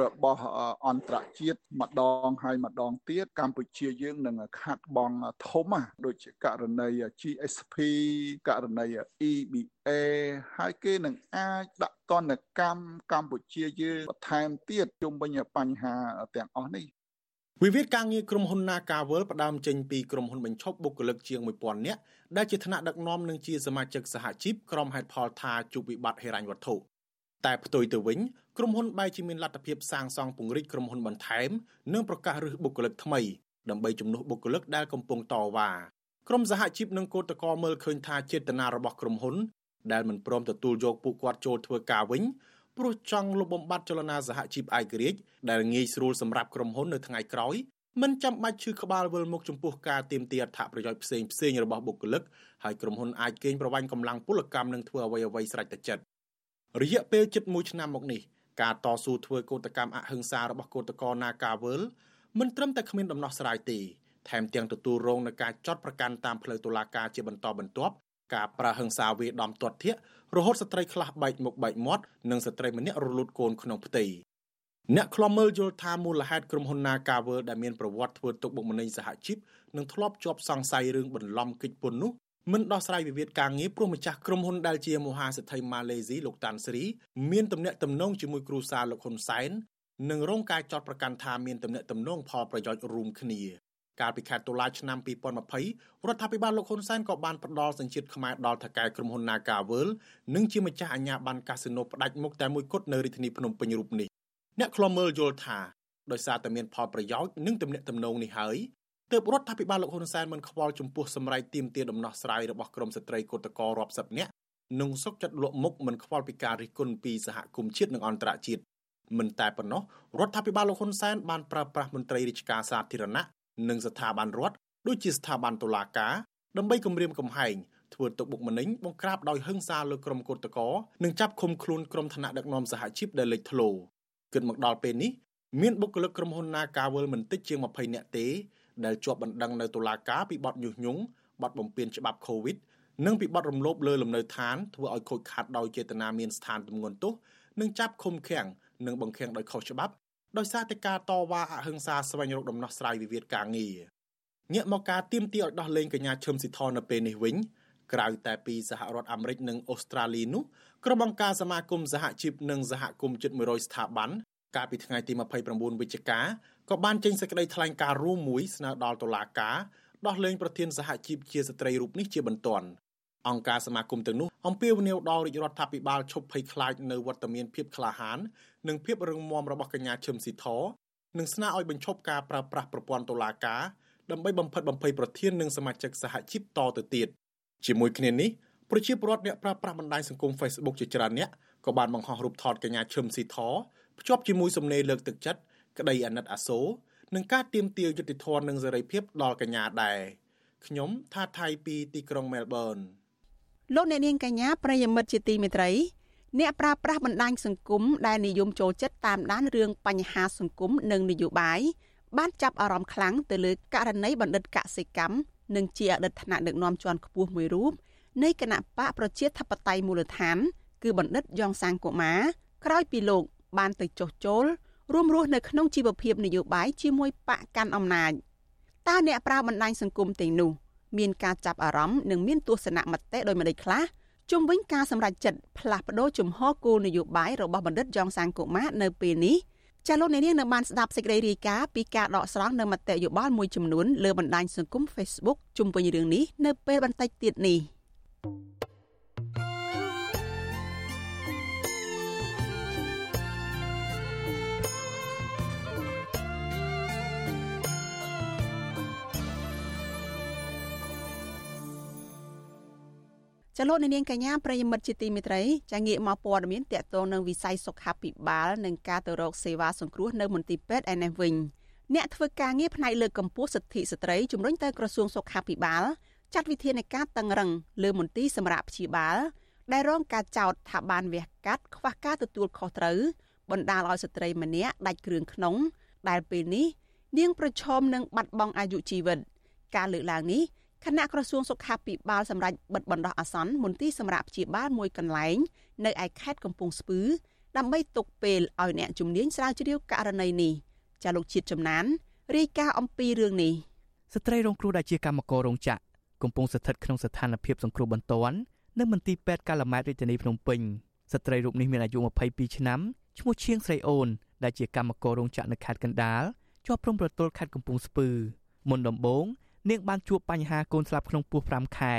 របស់អន្តរជាតិម្ដងហើយម្ដងទៀតកម្ពុជាយើងនឹងខាត់បងធំដូចជាករណី GSP ករណី EBA ហើយគេនឹងអាចដាក់ទណ្ឌកម្មកម្ពុជាយើងបន្ថែមទៀតជុំវិញបញ្ហាទាំងអស់នេះវិវាទការងារក្រុមហ៊ុន Nagavel ផ្ដើមចេញពីក្រុមហ៊ុនបញ្ឈប់បុគ្គលិកជាង1000នាក់ដែលជាថ្នាក់ដឹកនាំនិងជាសមាជិកសហជីពក្រុមហេតុផលថាជួបវិបត្តិហិរញ្ញវត្ថុតែផ្ទុយទៅវិញក្រុមហ៊ុនបែរជាមានលទ្ធភាពសាងសង់ពង្រីកក្រុមហ៊ុនបន្ថែមនិងប្រកាសរើសបុគ្គលិកថ្មីដើម្បីជំនួសបុគ្គលិកដែលកំពុងតវ៉ាក្រុមសហជីពនិងគឧតកោមើលឃើញថាចេតនារបស់ក្រុមហ៊ុន ដែលមិនព្រមទទួលយកពួកគាត់ចូលធ្វើការវិញព្រោះចង់លុបបំបាត់ចលនាសហជីពឯករាជ្យដែលងាយស្រួលសម្រាប់ក្រុមហ៊ុននៅថ្ងៃក្រោយមិនចាំបាច់ឈឺក្បាលវិលមុខចំពោះការទៀមទាអត្ថប្រយោជន៍ផ្សេងផ្សេងរបស់បុគ្គលិកហើយក្រុមហ៊ុនអាចកេងប្រវ័ញ្ចកម្លាំងពលកម្មនិងធ្វើអ្វីអ្វីស្រេចតែចិត្តរយៈពេលជិត1ឆ្នាំមកនេះការតស៊ូធ្វើកោតកម្មអហិង្សារបស់កោតក្រ Nagawal មិនត្រឹមតែគ្មានដំណោះស្រាយទេថែមទាំងទទួលរងនឹងការចាត់ប្រកាន់តាមផ្លូវតុលាការជាបន្តបន្ទាប់ ការប្រើហិង្សាវាដំទាត់ធាក់រហូតស្ត្រីខ្លះបែកមុខបែកមាត់និងស្ត្រីម្នាក់រលូតកូនក្នុងផ្ទៃអ្នកខ្លំមើលយល់ថាមូលហេតុក្រុមហ៊ុន Nagawer ដែលមានប្រវត្តិធ្វើទុកបុកម្នេញសហជីពនិងធ្លាប់ជាប់សង្ស័យរឿងបន្លំកិច្ចពន្ធនោះមិនដោះស្រាយវិវាទការងារព្រោះម្ចាស់ក្រុមហ៊ុនដែលជាមហាសេដ្ឋីម៉ាឡេស៊ីលោកតាន់ស្រីមានទំនាក់ទំនងជាមួយគ្រូសាលោកហ៊ុនសែននិងរងការចោទប្រកាន់ថាមានទំនាក់ទំនងផលប្រយោជន៍រួមគ្នា កាលពីខែតុលាឆ្នាំ2020រដ្ឋាភិបាលលោកហ៊ុនសែនក៏បានផ្ដល់សញ្ជាតិខ្មែរដល់ថៅកែក្រុមហ៊ុន Nagaworld និងជាម្ចាស់អាជ្ញាប័ណ្ណកាស៊ីណូផ្ដាច់មុខតែមួយគត់នៅរាជធានីភ្នំពេញរូបនេះអ្នកខ្លំមើលយល់ថាដោយសារតែមានផលប្រយោជន៍និងទំនាក់ទំនងនេះហើយទើបរដ្ឋាភិបាលលោកហ៊ុនសែនមិនខ្វល់ចំពោះសម្រេចទាមទារដំណោះស្រាយរបស់ក្រមស្ត្រីកោតក្ររាប់សិបនាក់និងសុកចិត្តលក់មុខមិនខ្វល់ពីការរិះគន់ពីសហគមន៍ជាតិនិងអន្តរជាតិមិនតែប៉ុណ្ណោះរដ្ឋាភិបាលលោកហ៊ុនសែនបានប្រើប្រាស់មន្ត្រីរាជការសាធារណៈ និងស្ថាប័នរដ្ឋដូចជាស្ថាប័នតុលាការដើម្បីគម្រាមកំហែងធ្វើទុកបុកម្នេញបង្ក្រាបដោយហិង្សាលើក្រុមកោតក្រនិងចាប់ឃុំខ្លួនក្រុមឋានៈដឹកនាំសហជីពដែលលេចធ្លោគិតមកដល់ពេលនេះមានបុគ្គលិកក្រុមហ៊ុន Nagawal មិនតិចជាង20នាក់ទេដែលជាប់បណ្ដឹងនៅតុលាការពីបទញុះញង់បទបំពានច្បាប់ COVID និងពីបទរំលោភលើលំនៅឋានធ្វើឲ្យខូចខាតដោយចេតនាមានស្ថានទម្ងន់ទោសនិងចាប់ឃុំឃាំងនិងបង្ខាំងដោយខុសច្បាប់ ដោយសារតែការតវ៉ាអហិង្សាស្វែងរកដំណោះស្រាយវិវាទការងារងាកមកការទៀមទាឲ្យដោះលែងកញ្ញាឈឹមស៊ីថននៅពេលនេះវិញក្រៅតែពីសហរដ្ឋអាមេរិកនិងអូស្ត្រាលីនោះក្រុមអង្គការសមាគមសហជីពនិងសហគមន៍ជិត100ស្ថាប័នកាលពីថ្ងៃទី29វិច្ឆិកាក៏បានចេញសេចក្តីថ្លែងការណ៍រួមមួយស្នើដល់តុលាការដោះលែងប្រធានសហជីពជាស្ត្រីរូបនេះជាបន្ទាន់ អង្គការសមាគមទាំងនោះអំពាវនាវដល់រាជរដ្ឋាភិបាលឈប់ភ័យខ្លាចនៅវត្តមានភាពក្លាហាន និងភាពរឹងមាំរបស់កញ្ញាឈឹមស៊ីធនិងស្នើឲ្យបញ្ឈប់ការប្រើប្រាស់ប្រព័ន្ធតុលាការដើម្បីបំផិតបំភ័យប្រធាននិងសមាជិកសហជីពតទៅទៀតជាមួយគ្នានេះប្រជាពលរដ្ឋអ្នកប្រើប្រាស់បណ្ដាញសង្គម Facebook ជាច្រើនអ្នកក៏បានបង្ហោះរូបថតកញ្ញាឈឹមស៊ីធភ្ជាប់ជាមួយសំណេរលើកទឹកចិត្តក្តីអាណិតអាសូរនិងការទៀមទាយុត្តិធម៌និងសេរីភាពដល់កញ្ញាដែរខ្ញុំថាថៃពីទីក្រុងមែលប៊ន លោកអ្នកនាងកញ្ញាប្រិយមិត្តជាទីមេត្រីអ្នកប្រើប្រាស់បណ្ដាញសង្គមដែលនិយមចូលចិត្តតាមដានរឿងបញ្ហាសង្គមនិងនយោបាយបានចាប់អារម្មណ៍ខ្លាំងទៅលើករណីបណ្ឌិតកសិកម្មនិងជាអតីតថ្នាក់ដឹកនាំជាន់ខ្ពស់មួយរូបនៃគណៈបកប្រជាធិបតេយ្យមូលដ្ឋាន គឺបណ្ឌិតយ៉ងសាងកូម៉ាក្រោយពីលោកបានទៅចុះចូលរួមរស់នៅក្នុងជីវភាពនយោបាយជាមួយបកកាន់អំណាចតើអ្នកប្រើបណ្ដាញសង្គមទាំងនោះ មានការចាប់អារម្មណ៍និងមានទស្សនៈមតិដោយម្ដេចខ្លះជុំវិញការសម្រេចចិត្តផ្លាស់ប្តូរជំហរគោលនយោបាយរបស់បណ្ឌិតយ៉ងសាងកូម៉ានៅពេលនេះចាលោកអ្នកនាងនៅបានស្ដាប់សេចក្តីរាយការណ៍ពីការដកស្រង់នៅមតិយោបល់មួយចំនួនលើបណ្ដាញសង្គម Facebook ជុំវិញរឿងនេះនៅពេលបន្តិចទៀតនេះ។ ចលនានាងកញ្ញាប្រិយមិត្តជាទីមេត្រីចាងាកមកព័ត៌មានតកតងនឹងវិស័យសុខាភិបាលនិងការទៅរកសេវាសង្គ្រោះនៅមន្ទីរពេទ្យឯនេះវិញអ្នកធ្វើការងារផ្នែកលើកកម្ពស់សិទ្ធិស្ត្រីជំរុញទៅក្រសួងសុខាភិបាលចាត់វិធានការតឹងរឹងលើមន្ទីរសម្រាប់ព្យាបាលដែលរងការចោទថាបានវះកាត់ខ្វះការទទួលខុសត្រូវបណ្ដាលឲ្យស្ត្រីម្នាក់ដាច់គ្រឿងក្នុង ដែលពេលនេះនាងប្រឈមនឹងបាត់បង់អាយុជីវិត ការលើកឡើងនេះ គណៈក្រសួងសុខាភិបាលសម្រាប់បិទបណ្ដោះអាសន្នមន្ទីរសម្រាប់ព្យាបាលមួយកន្លែង នៅឯខេត្តកំពង់ស្ពឺដើម្បីទុកពេលឲ្យអ្នកជំនាញស្រាវជ្រាវករណីនេះចាលោកជាតិចំណានរាយការណ៍អំពីរឿងនេះស្ត្រីរងគ្រោះដែលជាកម្មកររោងចក្រកំពុងស្ថិតក្នុងស្ថានភាពសង្គ្រោះបន្ទាន់នៅមន្ទីរពេទ្យកាឡាម៉ែតរាជធានីភ្នំពេញស្ត្រីរូបនេះមានអាយុ22ឆ្នាំឈ្មោះឈៀងស្រីអូនដែលជាកម្មកររោងចក្រនៅខេត្តកណ្ដាលជាប់ព្រំប្រទល់ខេត្តកំពង់ស្ពឺមុនដំបូង នាងបានជួបបញ្ហាកូនស្លាប់ក្នុងពោះ5ខែ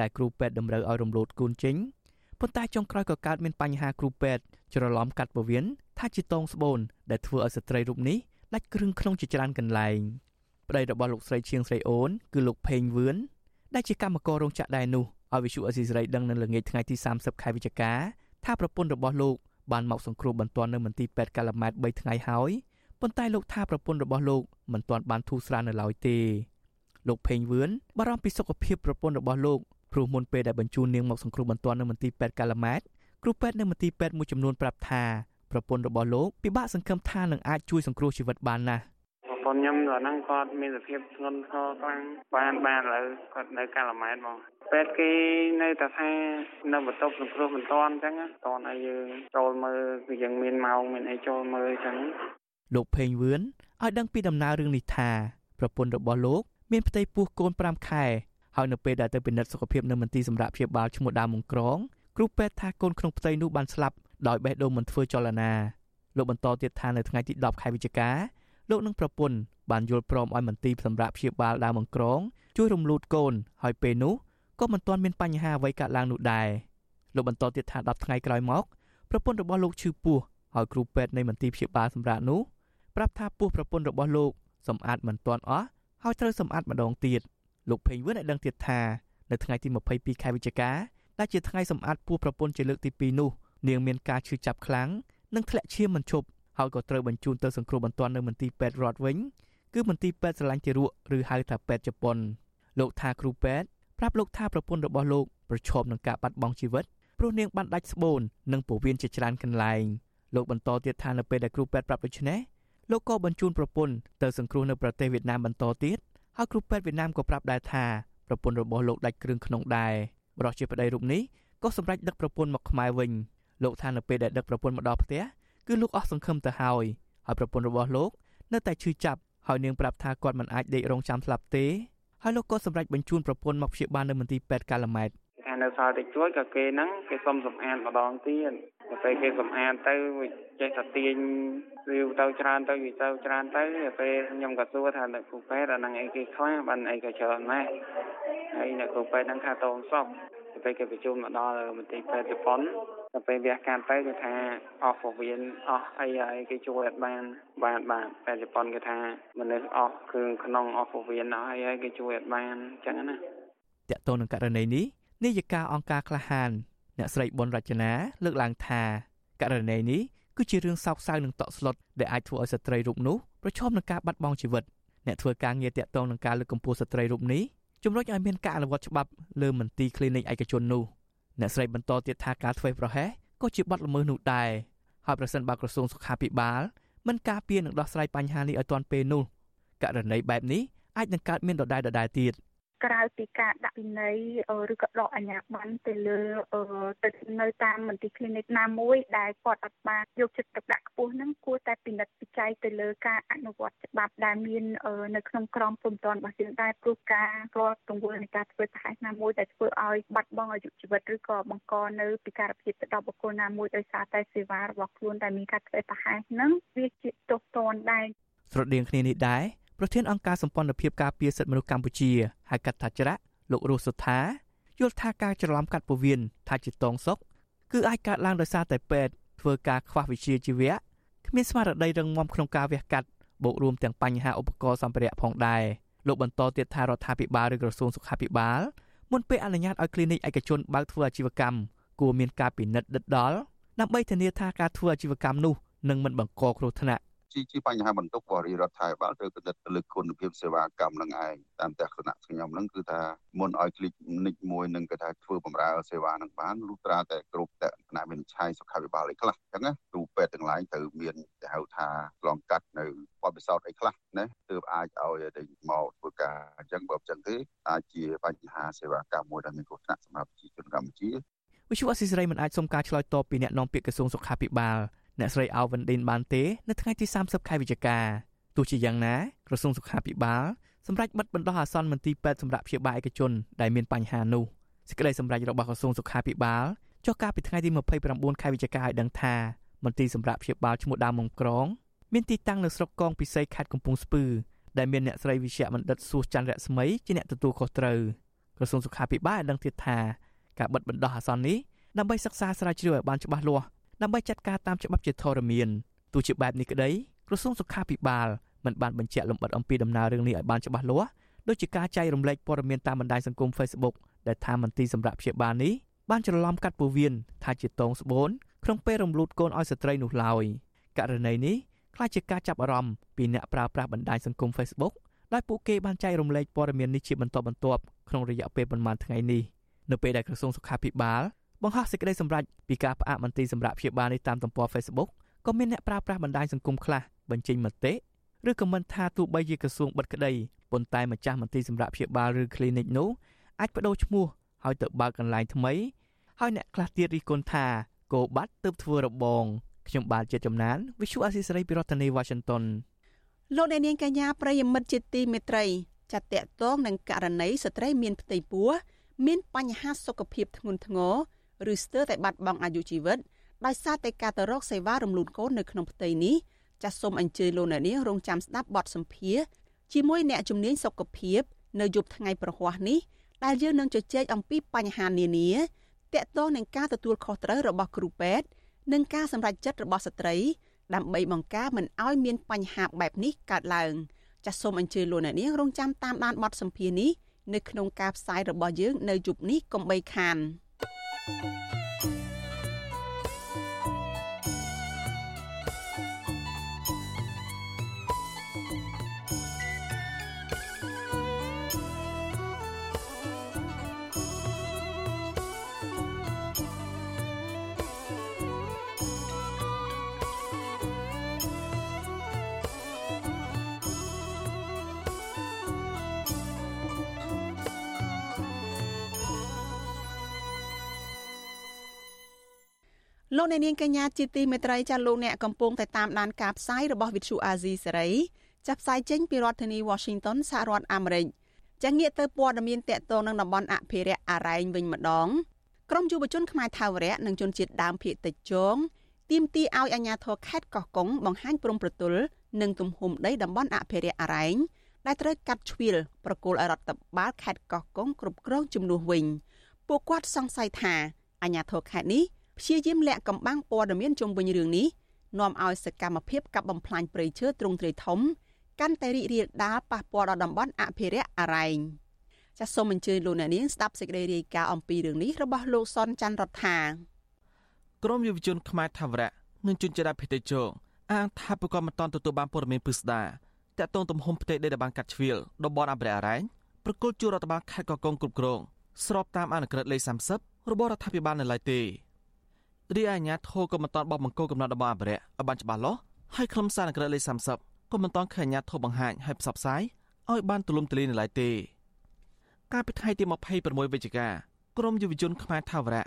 ដែលគ្រូពេទ្យតម្រូវឲ្យរំលោតកូនចេញប៉ុន្តែចុងក្រោយក៏កើតមានបញ្ហាគ្រូពេទ្យច្រឡំកាត់ពោះវៀនថាជាតងស្បូនដែលធ្វើឲ្យស្ត្រីរូបនេះដាច់គ្រឿងក្នុងជាច្រើនកន្លែងប្តីរបស់លោកស្រីឈៀងស្រីអូនគឺលោកផេងវឿនដែលជាកម្មកររោងចក្រដែរនោះឲ្យវិសុអេស៊ីសរ៉ៃដឹងនៅល្ងាចថ្ងៃទី30ខែវិច្ឆិកាថាប្រពន្ធរបស់លោកបានមកសង្គ្រោះបន្ទាន់នៅមន្ទីរពេទ្យកាឡាម៉ែត3ថ្ងៃហើយប៉ុន្តែលោកថាប្រពន្ធរបស់លោកមិនទាន់បានធូរស្រាលនៅឡើយទេ លោកផេងវឿនបារម្ភពីសុខភាពប្រពន្ធរបស់លោកព្រោះមុនពេលដែលបញ្ជូននាងមកសង្គ្រោះបន្ទាន់នៅមន្ទីរពេទ្យកាឡាម៉ែតគ្រូពេទ្យនៅមន្ទីរពេទ្យមួយចំនួនប្រាប់ថាប្រពន្ធរបស់លោកពិបាកសង្ឃឹមថានឹងអាចជួយសង្គ្រោះជីវិតបានណាស់ប្រពន្ធខ្ញុំដល់ហ្នឹងគាត់មានសភាពធ្ងន់ធ្ងរខ្លាំងបានបានឥឡូវគាត់នៅកាឡាម៉ែតហ្មងពេទ្យគេនៅតែថានៅបន្ទប់សង្គ្រោះមិនតាន់អញ្ចឹងតន់ឲ្យយើងចូលមើលគឺយើងមានម៉ោងមានអីចូលមើលអញ្ចឹងលោកផេងវឿនឲ្យដឹងពីដំណើររឿងនេះថាប្រពន្ធរបស់លោក មានផ្ទៃពោះកូន5ខែហើយនៅពេលដែលទៅពិនិត្យសុខភាពនៅមន្ទីរសម្រាប់ព្យាបាលឈ្មោះដើមមង្ក្រងគ្រូពេទ្យថាកូនក្នុងផ្ទៃនោះបានស្លាប់ដោយបេះដូងមិនធ្វើចលនាលោកបន្តទៀតថានៅថ្ងៃទី10ខែវិច្ឆិកាលោកនិងប្រពន្ធបានយល់ព្រមឲ្យមន្ទីរសម្រាប់ព្យាបាលដើមមង្ក្រងជួយរំលូតកូនហើយពេលនោះក៏មិនទាន់មានបញ្ហាអ្វីកើតឡើងនោះដែរលោកបន្តទៀតថា10ថ្ងៃក្រោយមកប្រពន្ធរបស់លោកឈឺពោះហើយគ្រូពេទ្យនៃមន្ទីរព្យាបាលសម្រាប់នោះប្រាប់ថាពោះប្រពន្ធរបស់លោកសម្អាតមិនទាន់អស់ ហើយត្រូវសម្អាតម្ដងទៀតលោកភេងវឿនឲ្យដឹងទៀតថានៅថ្ងៃទី22ខែវិច្ឆិកាដែលជាថ្ងៃសម្អាតពោះប្រពន្ធជាលើកទី2នោះនាងមានការឈឺចាប់ខ្លាំងនិងធ្លាក់ឈាមមិនឈប់ហើយក៏ត្រូវបញ្ជូនទៅសង្គ្រោះបន្ទាន់នៅមន្ទីរពេទ្យរដ្ឋវិញគឺមន្ទីរពេទ្យស្រឡាញ់ទារកឬហៅថាពេទ្យជប៉ុនលោកថាគ្រូពេទ្យប្រាប់លោកថាប្រពន្ធរបស់លោកប្រឈមនឹងការបាត់បង់ជីវិតព្រោះនាងបានដាច់ស្បូននិងពោះវៀនជាច្រើនកន្លែងលោកបន្តទៀតថានៅពេលដែលគ្រូពេទ្យប្រាប់ដូច្នេះ លោកក៏បញ្ជូនប្រពន្ធទៅសង្គ្រោះនៅប្រទេសវៀតណាមបន្តទៀតហើយគ្រូពេទ្យវៀតណាមក៏ប្រាប់ដែរថាប្រពន្ធរបស់លោកដាច់គ្រឿងក្នុងដែរបរិសុទ្ធជាប្តីរូបនេះក៏សម្រេចដឹកប្រពន្ធមកខ្មែរវិញលោកថានៅពេលដែលដឹកប្រពន្ធមកដល់ផ្ទះគឺលោកអស់សង្ឃឹមទៅហើយហើយប្រពន្ធរបស់លោកនៅតែឈឺចាប់ហើយនាងប្រាប់ថាគាត់មិនអាចដេករងចាំស្លាប់ទេហើយលោកក៏សម្រេចបញ្ជូនប្រពន្ធមកព្យាបាលនៅមន្ទីរពេទ្យកាឡាម៉ែត ថានៅសល់តិចជួយក៏គេហ្នឹងគេសុំសម្អាតម្ដងទៀតពេលគេសម្អាតទៅចេះតែទាញវាទៅច្រើនទៅវាទៅច្រើនទៅពេលខ្ញុំក៏សួរថាអ្នកគ្រូពេទ្យអាហ្នឹងអីគេខ្លះបានអីក៏ច្រើនម៉េចហើយអ្នកគ្រូពេទ្យហ្នឹងថាតងសពពេលគេប្រជុំមកដល់មន្ទីរពេទ្យជប៉ុនដល់ពេលវះកាត់ទៅគេថាអស់ពោះវៀនអស់អីហើយគេជួយអត់បានបានបានពេទ្យជប៉ុនគេថាមនុស្សអស់គ្រឿងក្នុងអស់ពោះវៀនអស់អីហើយគេជួយអត់បានអញ្ចឹងណាតកតនឹងករណីនេះ នាយិកាអង្គការក្លាហាន អ្នកស្រីប៊ុនរចនាលើកឡើងថាករណីនេះគឺជារឿងសោកសៅនិងតក់ស្លុតដែលអាចធ្វើឲ្យស្ត្រីរូបនោះប្រឈមនឹងការបាត់បង់ជីវិតអ្នកធ្វើការងារតាក់ទងនឹងការលើកកម្ពស់ស្ត្រីរូបនេះជំរុញឲ្យមានការអនុវត្តច្បាប់លើមន្ទីរ clinic ឯកជននោះអ្នកស្រីបន្តទៀតថាការធ្វើប្រហែសក៏ជាបទល្មើសនោះដែរហើយប្រសិនបើក្រសួងសុខាភិបាលមិនការពារនិងដោះស្រាយបញ្ហានេះឲ្យទាន់ពេលនោះករណីបែបនេះអាចនឹងកើតមានដដែលដដែលទៀត ក្រៅពីការដាក់ពិន័យឬក៏ដកអាជ្ញាប័ណ្ណទៅលើទៅនៅតាមមន្ទីរ clinic ណាមួយដែលគាត់អត់បានយកចិត្តទុកដាក់ខ្ពស់ហ្នឹងគួរតែពិនិត្យពិច័យទៅលើការអនុវត្តច្បាប់ដែលមាននៅក្នុងក្រមព្រំដែនរបស់យើងដែរព្រោះការគាត់ទង្វើនៃការធ្វើប្រហែសណាមួយដែលធ្វើឲ្យបាត់បង់អាយុជីវិតឬក៏បង្កនៅពិការភាពទៅដល់បុគ្គលណាមួយដោយសារតែសេវារបស់ខ្លួនដែលមានការធ្វើប្រហែសហ្នឹងវាជាទោសទណ្ឌដែរស្រដៀងគ្នានេះដែរ ប្រធានអង្គការសម្ព័ន្ធភាពការពារសិទ្ធិមនុស្សកម្ពុជាហៅកាត់ថាច្រាក់លោករស់សុថាយល់ថាការច្រឡំកាត់ពោះវៀនថាជាតងសុកគឺអាចកើតឡើងដោយសារតែពេទ្យធ្វើការខ្វះវិជ្ជាជីវៈគ្មានស្មារតីរឹងមាំក្នុងការវះកាត់បូករួមទាំងបញ្ហាឧបករណ៍សម្ភារៈផងដែរលោកបន្តទៀតថារដ្ឋាភិបាលឬក្រសួងសុខាភិបាលមុនពេលអនុញ្ញាតឲ្យ clinic ឯកជនបើកធ្វើអាជីវកម្មគួរមានការពិនិត្យដិតដល់ដើម្បីធានាថាការធ្វើអាជីវកម្មនោះនឹងមិនបង្កគ្រោះថ្នាក់ ជាជាបញ្ហាបន្ទុកបរិរដ្ឋាភិបាលត្រូវពិនិត្យទៅលើគុណភាពសេវាកម្មនឹងឯងតាមទស្សនៈខ្ញុំហ្នឹងគឺថាមុនឲ្យคลิกនិចមួយនឹងគេថាធ្វើបម្រើសេវានឹងបានលុះត្រាតែគ្រប់តផ្នែកវិនិច្ឆ័យសុខាភិបាលអីខ្លះអញ្ចឹងណាគ្រូពេទ្យទាំងឡាយត្រូវមានគេហៅថាឆ្លងកាត់នៅបទពិសោធន៍អីខ្លះណាទើបអាចឲ្យទៅមកធ្វើការអញ្ចឹងបើមិនអញ្ចឹងទេអាចជាបញ្ហាសេវាកម្មមួយដែលមានគ្រោះថ្នាក់សម្រាប់ប្រជាជនកម្ពុជាវិទ្យុអស៊ីសេរីមិនអាចសុំការឆ្លើយតបពីអ្នកនាំពាក្យក្រសួងសុខាភិបាល អ្នកស្រីអោវិនឌិនបានទេនៅថ្ងៃទី30ខែវិច្ឆិកាទោះជាយ៉ាងណាក្រសួងសុខាភិបាលសម្រាប់បិទបណ្ដោះអាសន្នមន្ទីរពេទ្យសម្រាប់ព្យាបាលឯកជនដែលមានបញ្ហានោះសេចក្តីសម្រេចរបស់ក្រសួងសុខាភិបាលចុះកាលពីថ្ងៃទី29ខែវិច្ឆិកាឲ្យដឹងថាមន្ទីរសម្រាប់ព្យាបាលឈ្មោះដើមមុំក្រងមានទីតាំងនៅស្រុកកងពិសីខេត្តកំពង់ស្ពឺដែលមានអ្នកស្រីវិជ្ជបណ្ឌិតសួសច័ន្ទរស្មីជាអ្នកទទួលខុសត្រូវក្រសួងសុខាភិបាលបានដឹងទៀតថាការបិទបណ្ដោះអាសន្ននេះដើម្បីសិក្សាស្រាវជ្រាវឲ្យបានច្បាស់លាស់ ដើម្បីចាត់ការតាមច្បាប់ជាធរមានទោះជាបែបនេះក្តីក្រសួងសុខាភិបាលមិនបានបញ្ជាក់លម្អិតអំពីដំណើររឿងនេះឲ្យបានច្បាស់លាស់ដូចជាការចែករំលែកព័ត៌មានតាមបណ្ដាញសង្គម Facebook ដែលថាមន្ទីរសម្រាប់ព្យាបាលនេះបានច្រឡំកាត់ពោះវៀនថាជាតងស្បូនក្នុងពេលរំលូតកូនឲ្យស្ត្រីនោះឡើយករណីនេះខ្ល้ายជាការចាប់អារម្មណ៍ពីអ្នកប្រើប្រាស់បណ្ដាញសង្គម Facebook ដោយពួកគេបានចែករំលែកព័ត៌មាននេះជាបន្តបន្ទាប់ក្នុងរយៈពេលប្រមាណថ្ងៃនេះនៅពេលដែលក្រសួងសុខាភិបាល បង្ហោះសេចក្តីសម្រេចពីការផ្អាកមន្ទីរសម្រាប់ព្យាបាលនេះតាមទំព័រ Facebook ក៏មានអ្នកប្រើប្រាស់បណ្ដាញសង្គមខ្លះបញ្ចេញមតិឬខមមិនថាទោះបីជាក្រសួងបិទក្តីប៉ុន្តែម្ចាស់មន្ទីរសម្រាប់ព្យាបាលឬ clinic នោះអាចបដូរឈ្មោះឲ្យទៅបើកកន្លែងថ្មីហើយអ្នកខ្លះទៀតរិះគន់ថាគោបាត់ទើបធ្វើរបងខ្ញុំបាទជាចំណាន Visual Assisray ពីរដ្ឋធានី Washington លោកអ្នកនាងកញ្ញាប្រិយមិត្តជាទីមេត្រីចាត់តាក់ទងនឹងករណីស្ត្រីមានផ្ទៃពោះមានបញ្ហាសុខភាពធ្ងន់ធ្ងរ ឬស្ទើរតែបាត់បង់អាយុជីវិតដោយសារតែការទៅរកសេវារំលូនកូននៅក្នុងផ្ទៃនេះចាសសូមអញ្ជើញលោកអ្នកនាងរងចាំស្ដាប់បទសម្ភាសជាមួយអ្នកជំនាញសុខភាពនៅយប់ថ្ងៃប្រហ័សនេះដែលយើងនឹងជជែកអំពីបញ្ហានានាតាក់ទងនឹងការទទួលខុសត្រូវរបស់គ្រូពេទ្យនិងការសម្រេចចិត្តរបស់ស្ត្រី ដើម្បីបង្ការមិនឲ្យមានបញ្ហាបែបនេះកើតឡើងចាសសូមអញ្ជើញលោកអ្នកនាងរងចាំតាមដានបទសម្ភាសនេះនៅក្នុងការផ្សាយរបស់យើងនៅយប់នេះកុំបីខាន Música លោកអ្នកនាងកញ្ញាជាទីមេត្រីចាលោកអ្នកកំពុងតែតាមដានការផ្សាយរបស់ Vithu Azizi សេរីចាប់ផ្សាយចេញពីរដ្ឋធានី Washington សហរដ្ឋអាមេរិកចាងាកទៅព័ត៌មានតកតងនឹងតំបន់អភិរក្សអរ៉ែងវិញម្ដងក្រមយុវជនខ្មែរថាវរៈនិងជនជាតិដើមភាគតិចជងទាមទារឲ្យអាជ្ញាធរខេត្តកោះកុងបង្ហាញព្រំប្រទល់និងទំហំដីតំបន់អភិរក្សអរ៉ែងដែលត្រូវកាត់ជ្រៀលប្រគល់ឲ្យរដ្ឋបាលខេត្តកោះកុងគ្រប់គ្រងជំនួសវិញពួកគាត់សង្ស័យថាអាជ្ញាធរខេត្តនេះ ព្យាយាមលាក់កំបាំងព័ត៌មានជុំវិញរឿងនេះនាំឲ្យសកម្មភាពកាប់បំផ្លាញព្រៃឈើទ្រង់ទ្រាយធំ កាន់តែរីករាលដាលប៉ះពាល់ដល់តំបន់អភិរក្សអរ៉ែងចាសសូមអញ្ជើញលោកអ្នកនាងស្ដាប់សេចក្តីរាយការណ៍អំពីរឿងនេះរបស់លោកសនច័ន្ទរដ្ឋាក្រមយុវជនខ្មែរថាវរៈនិងជនជាតិភេទជោអាងថាប្រកបមិនតន់ទទួលបានព័ត៌មានពិស្ដាតាក់ទងទំហំផ្ទៃដីដែលបានកាត់ជ្រៀលតំបន់អភិរក្សអរ៉ែងប្រគល់ជួររដ្ឋបាលខេត្តកោះកុងគ្រប់គ្រងស្របតាមអនុក្រឹត្យលេខ30របស់រដ្ឋាភិបាលនៅឡើយទេ រីឯអាញាធរក៏មិនតាន់បោះបង្គោលកំណត់របស់អភិរក្សឲ្យបានច្បាស់លាស់ហើយខ្លឹមសារនក្រឹតលេខ30ក៏មិនតាន់ឃើញអាញាធរបង្ហាញឲ្យផ្សព្វផ្សាយឲ្យបានទូលំទូលាយនៅឡើយទេកាលពីថ្ងៃទី26វិច្ឆិកាក្រមយុវជនខ្មែរថាវរៈ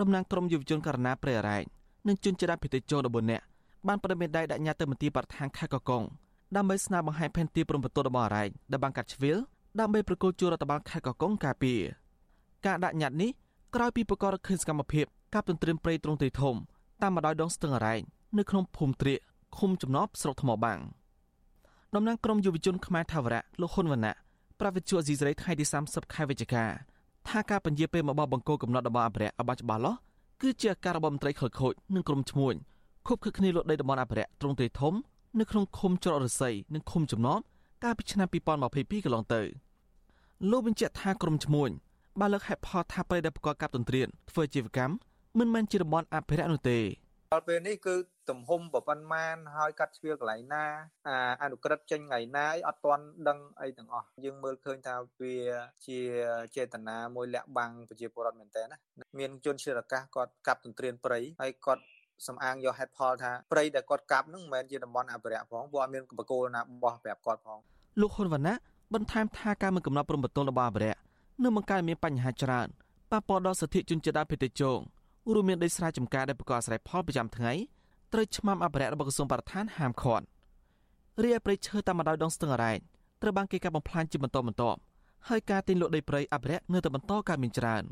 តំណាងក្រមយុវជនករណីព្រៃអរ៉ែងនិងជនជាតិភិតិជោ14នាក់បានប្រមានដៃដាក់ញត្តិទៅមន្ទីរបរិស្ថានខេត្តកកុងដើម្បីស្នើបង្ហាញផែនទីព្រំប្រទល់របស់អរ៉ែងដែលបានកាត់ជ្រៀលដើម្បីប្រគល់ជួររដ្ឋបាលខេត្តកកុងការពារការដាក់ញត្តិនេះក្រោយពីប្រកាសឃើញសកម្មភាព កាប់ទន្ទ្រានព្រៃទ្រង់ទ្រាយធំតាមបណ្ដោយដងស្ទឹងអរ៉ែងនៅក្នុងភូមិត្រៀកឃុំចំណប់ស្រុកថ្មបាំងតំណាងក្រមយុវជនខ្មែរថាវរៈលោកហ៊ុនវណ្ណៈប្រាវិទ្យាអេស៊ីសរ៉ៃថ្ងៃទី30ខែវិច្ឆិកាថាការពន្យាពេលរបស់បង្គោលកំណត់របស់អភិរក្សឲ្យបានច្បាស់លាស់គឺជាការរបស់មន្ត្រីខលខូចនិងក្រុមឈ្មួញខົບខិតគ្នាលក់ដីតំបន់អភិរក្សទ្រង់ទ្រាយធំនៅក្នុងឃុំច្រករស័យនិងឃុំចំណប់កាលពីឆ្នាំ2022កន្លងទៅលោកបញ្ជាក់ថាក្រុមឈ្មួញបានលើកហេតុផលថាប្រៃដែលប្រកបកាប់ទន្ទ្រានធ្វើជីវកម្ម មិនមែនជាតំបន់អភិរក្សនោះទេដល់ពេលនេះគឺទំហំប្រប៉ុន្មានហើយកាត់ជ្រៀលកន្លែងណាអាអនុក្រឹតចេញថ្ងៃណាអីអត់ទាន់ដឹងអីទាំងអស់យើងមើលឃើញថាវាជាចេតនាមួយលាក់បាំងប្រជាពលរដ្ឋមែនតើណាមានជនជាតិអាកាសគាត់កាប់ទន្ទ្រានព្រៃហើយគាត់សំអាងយកហេតុផលថាព្រៃដែលគាត់កាប់ហ្នឹងមិនមែនជាតំបន់អភិរក្សផងព្រោះអត់មានបកគោលណាបោះប្រាប់គាត់ផងលោកហ៊ុនវណ្ណៈបន្ថែមថាការមិនកំណត់ព្រំប្រទល់របស់អភិរក្សនឹងបង្កើតមានបញ្ហាច្រើនប៉ះពាល់ដល់សិទ្ធិជនជាតិដើមភាគតិចជង រួមមានដីស្រែចម្ការដែលប្រកបអាស្រ័យផលប្រចាំថ្ងៃត្រូវឆ្មាំអភិរក្សរបស់ក្រសួងបរិស្ថានហាមឃាត់រីឯព្រៃឈើតាមបណ្ដោយដងស្ទឹងអរ៉ែងត្រូវបានគេកាប់បំផ្លាញជាបន្តបន្ទាប់ហើយការទិញលក់ដីព្រៃអភិរក្សនៅតែបន្តកើតមានច្រើន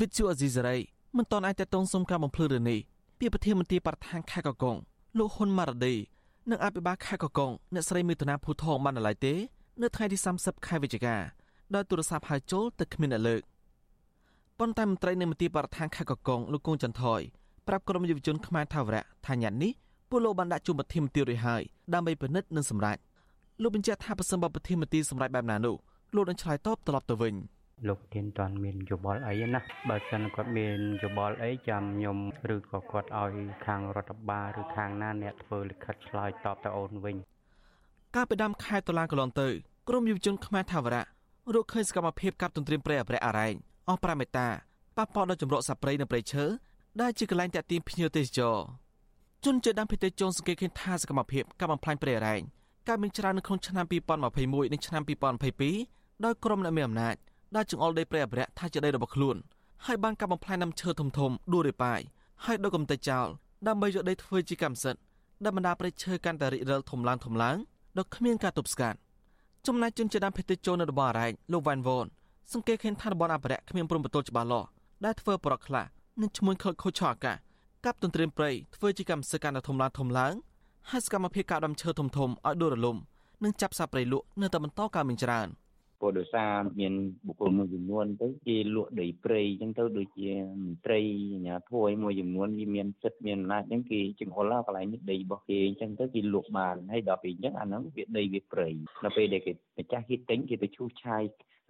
វិទ្យុអេស៊ីសេរីមិនតន់អាចតតងសុំការបំភ្លឺរឿងនេះពីប្រធានមន្ត្រីបរិស្ថានខេត្តកកុងលោកហ៊ុនម៉ារ៉ាឌីនិងអភិបាលខេត្តកកុងអ្នកស្រីមេតនាភូថងបាននៅឡើយទេ នៅថ្ងៃទី30ខែវិច្ឆិកាដោយទូរស័ព្ទហៅចូលទៅគ្មានអ្នកលើក ប៉ុន្តែមន្ត្រីនៃមន្ទីរបរិស្ថានខេត្តកកុងលោកគង់ចន្ទថយប្រាប់ក្រុមយុវជនខ្មែរថាវរៈថាញ៉ាត់នេះពលលោកបានដាក់ជួបប្រធានមន្ត្រីរួចហើយដើម្បីពិនិត្យនិងសម្រេចលោកបញ្ជាក់ថាប្រសិនបើប្រធានមន្ត្រីសម្រេចបែបណានោះលោកនឹងឆ្លើយតបត្រឡប់ទៅវិញលោកធានតាន់មានយោបល់អីណាបើសិនគាត់មានយោបល់អីចាំខ្ញុំឬក៏គាត់ឲ្យខាងរដ្ឋបាលឬខាងណាអ្នកធ្វើលិខិតឆ្លើយតបទៅអូនវិញកាលពីដើមខែតុលាកន្លងទៅក្រមយុវជនខ្មែរថាវរៈរកឃើញសកម្មភាពកាប់ទន្ទ្រានព្រៃអភិរក្សអរ៉ែង អស់5មេតាប៉ះពាល់ដល់ចម្រោះសត្វព្រៃនៅព្រៃឈើដែលជាកន្លែងតាក់ទាញភ្ញៀវទេសចរជនជាតិដើមភាគតិចជន់សង្កេតឃើញថាសកម្មភាពកាប់បំផ្លាញព្រៃអរ៉ែងកើតមានច្រើននៅក្នុងឆ្នាំ2021និងឆ្នាំ2022ដោយក្រុមអ្នកមានអំណាចដែលចង្អុលដីព្រៃអភិរក្សថាជាដីរបស់ខ្លួនហើយបានកាប់បំផ្លាញដើមឈើធំធំដួលរាយប៉ាយហើយដុតកំទេចចោលដើម្បីយកដីធ្វើជាកម្មសិទ្ធិដែលបណ្ដាព្រៃឈើកាន់តែរិចរិលធំឡើងធំឡើងដោយគ្មានការទប់ស្កាត់ចំណែកជនជាតិដើមភាគតិចចូលនៅតំបន់អរ៉ែងលោកវ៉ាន់វ៉ន សង្កេតឃើញថាតំបន់អភិរក្សគ្មានព្រំប្រទល់ច្បាស់លាស់ដែលធ្វើប្រកខ្លះនិងឈ្មោះខូចខូចឆអាកាសកັບទន្ទ្រានព្រៃធ្វើជាកម្មសិទ្ធិកាន់តែធំឡើងធំឡើងហើយសកម្មភាពការដាំឈើធំធំឲ្យដួលរលំនិងចាប់សាព្រៃលក់នៅតែបន្តកើតមានច្រើន។ព្រោះដោយសារមានបុគ្គលមួយចំនួនទៅគេលក់ដីព្រៃអញ្ចឹងទៅដូចជាមន្ត្រីអាជ្ញាធរមួយចំនួនវាមានសិទ្ធិមានអំណាចអញ្ចឹងគេចង្អុលកន្លែងនេះដីរបស់គេអញ្ចឹងទៅគេលក់បានហើយដល់ពេលអញ្ចឹងអាហ្នឹងវាដីវាព្រៃដល់ពេលដែលគេម្ចាស់គេទិញគេទៅឈូសឆាយ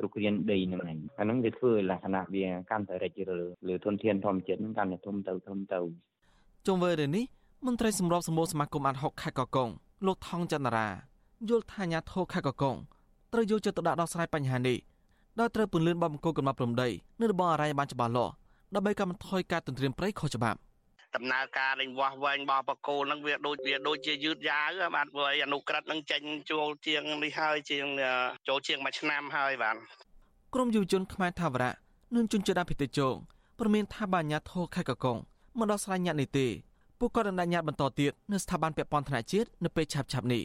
រុករានដីហ្នឹងឯងអាហ្នឹងវាធ្វើលក្ខណៈវាកាន់តែរិចរិលលើធនធានធម្មជាតិហ្នឹងកាន់តែធំទៅធំទៅជុំវិញរឿងនេះមន្ត្រីសម្របសម្បូរសមាគមអាត់ហុកខេត្តកកុងលោកថងចន្ទរាយល់ថាអាញាធរខេត្តកកុងត្រូវយកចិត្តទុកដាក់ដោះស្រាយបញ្ហានេះដោយត្រូវពន្លឿនបបង្គោលកំណត់ព្រំដីនៅរបងអរ៉ៃបានច្បាស់លាស់ដើម្បីកាត់បន្ថយការទន្ទ្រានព្រៃខុសច្បាប់ ដំណើរការលេងវាស់វែងរបស់បកគោនឹងវាដូចវាដូចជាយឺតយ៉ាវបាទព្រោះអនុក្រឹតនឹងចេញចូលជាងនេះហើយជាងចូលជាងមួយឆ្នាំហើយបាទក្រមយុវជនខ្មែរថាវរៈនិងជនជាតិដើមភាគតិចជងព្រមានថាបាញ្ញាធរខេត្តកកុងមកដោះស្រាយញាត់នេះទេពួកគាត់នឹងដាក់ញាត់បន្តទៀតនៅស្ថាប័នពាក់ព័ន្ធថ្នាក់ជាតិនៅពេលឆាប់ឆាប់នេះ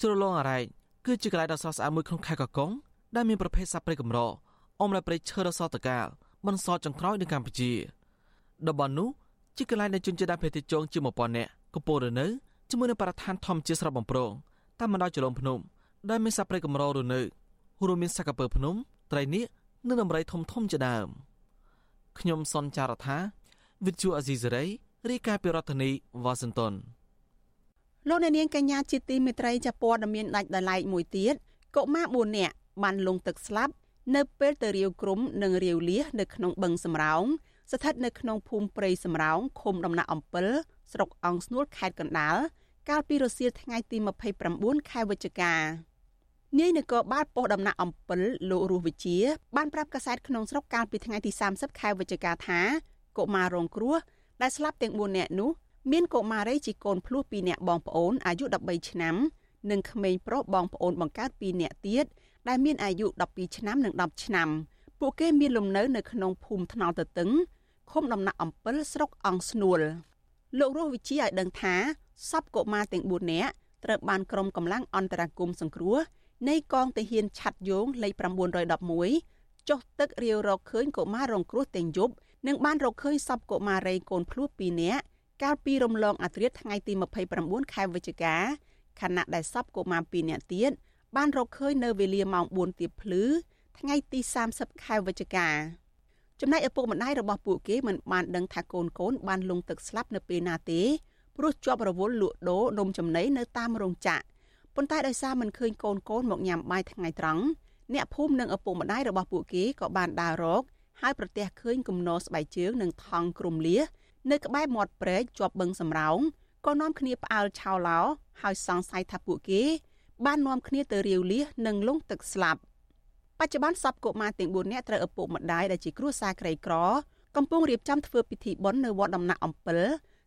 ជ្រលងអរ៉ៃគឺជាកន្លែងដ៏ស្រស់ស្អាតមួយក្នុងខេត្តកកុងដែលមានប្រភេទសត្វព្រៃកម្រអមដោយព្រៃឈើដ៏សតកាលបន្សល់ចុងក្រោយនៅកម្ពុជាតំបន់នោះ ជាកន្លែងដែលជនជាតិដើមភាគតិចជងជាង1000នាក់កំពុងរស់នៅជាមួយនឹងបរិស្ថានធម្មជាតិស្រស់បំព្រងតាមបណ្ដោយចលងភ្នំដែលមានសត្វព្រៃកម្ររស់នៅរួមមានសក្កពើភ្នំត្រីនាគនិងដំរីធំធំជាដើមខ្ញុំសនចាររថាវិទ្យុអាស៊ីសេរីរាយការណ៍ពីរដ្ឋធានីវ៉ាស៊ីនតោនលោកអ្នកនាងកញ្ញាជាទីមេត្រីចាព័ត៌មានដាច់ដោយឡែកមួយទៀតកុមារ4នាក់បានលង់ទឹកស្លាប់នៅពេលទៅរាវក្រុមនិងរាវលៀសនៅក្នុងបឹងសំរោង ស្ថិតនៅក្នុងភូមិព្រៃសំរោងឃុំដំណាក់អំពិលស្រុកអង្គស្នួលខេត្តកណ្ដាលកាលពីរសៀលថ្ងៃទី29ខែវិច្ឆិកានាយនគរបាលប៉ុស្តិ៍ដំណាក់អំពិលលោករស់វិជា បានប្រាប់កាសែតក្នុងស្រុកកាលពីថ្ងៃទី30ខែវិច្ឆិកាថាកុមាររងគ្រោះដែលស្លាប់ទាំង4នាក់នោះមានកុមារីជាកូនភ្លោះ2នាក់បងប្អូនអាយុ13ឆ្នាំនិងក្មេងប្រុសបងប្អូនបង្កើត2នាក់ទៀតដែលមានអាយុ12ឆ្នាំនិង10ឆ្នាំ ពួកគេមានលំនៅនៅក្នុងភូមិថ្នល់តទឹង ឃុំដំណាក់អំពិលស្រុកអង្គស្នួលលោករស់វិជាឲ្យដឹងថាសពកុមារទាំង4នាក់ត្រូវបានក្រុមកម្លាំងអន្តរាគមន៍សង្គ្រោះនៃកងទាហានឆ័ត្រយងលេខ911ចុះទឹករាវរកឃើញកុមាររងគ្រោះទាំងយប់និងបានរកឃើញសពកុមារីកូនភ្លោះ2នាក់កាលពីរំលងអាធ្រាត្រថ្ងៃទី29ខែវិច្ឆិកាខណៈដែលសពកុមារ2នាក់ទៀតបានរកឃើញនៅវេលាម៉ោង4ទៀបភ្លឺថ្ងៃទី30ខែវិច្ឆិកា ចំណែកឪពុកម្ដាយរបស់ពួកគេមិនបានដឹងថាកូនកូនបានលង់ទឹកស្លាប់នៅពេលណាទេព្រោះជាប់រវល់លក់ដូរនំចំណីនៅតាមរោងចក្រប៉ុន្តែដោយសារមិនឃើញកូនកូនមកញ៉ាំបាយថ្ងៃត្រង់អ្នកភូមិនិងឪពុកម្ដាយរបស់ពួកគេក៏បានដើររកហើយប្រទះឃើញគំនរស្បែកជើងនិងថង់គ្រំលៀសនៅក្បែរមាត់ព្រែកជាប់បឹងសំរោងក៏នាំគ្នាផ្អើលឆោឡោហើយសង្ស័យថាពួកគេ បាននាំគ្នាទៅរាវលៀសនិងលង់ទឹកស្លាប់ បច្ចុប្បន្នសពកុមារទាំង4នាក់ត្រូវឪពុកម្ដាយដែលជាគ្រួសារក្រីក្រកំពុងរៀបចំធ្វើពិធីបុណ្យនៅវត្តដំណាក់អំពិល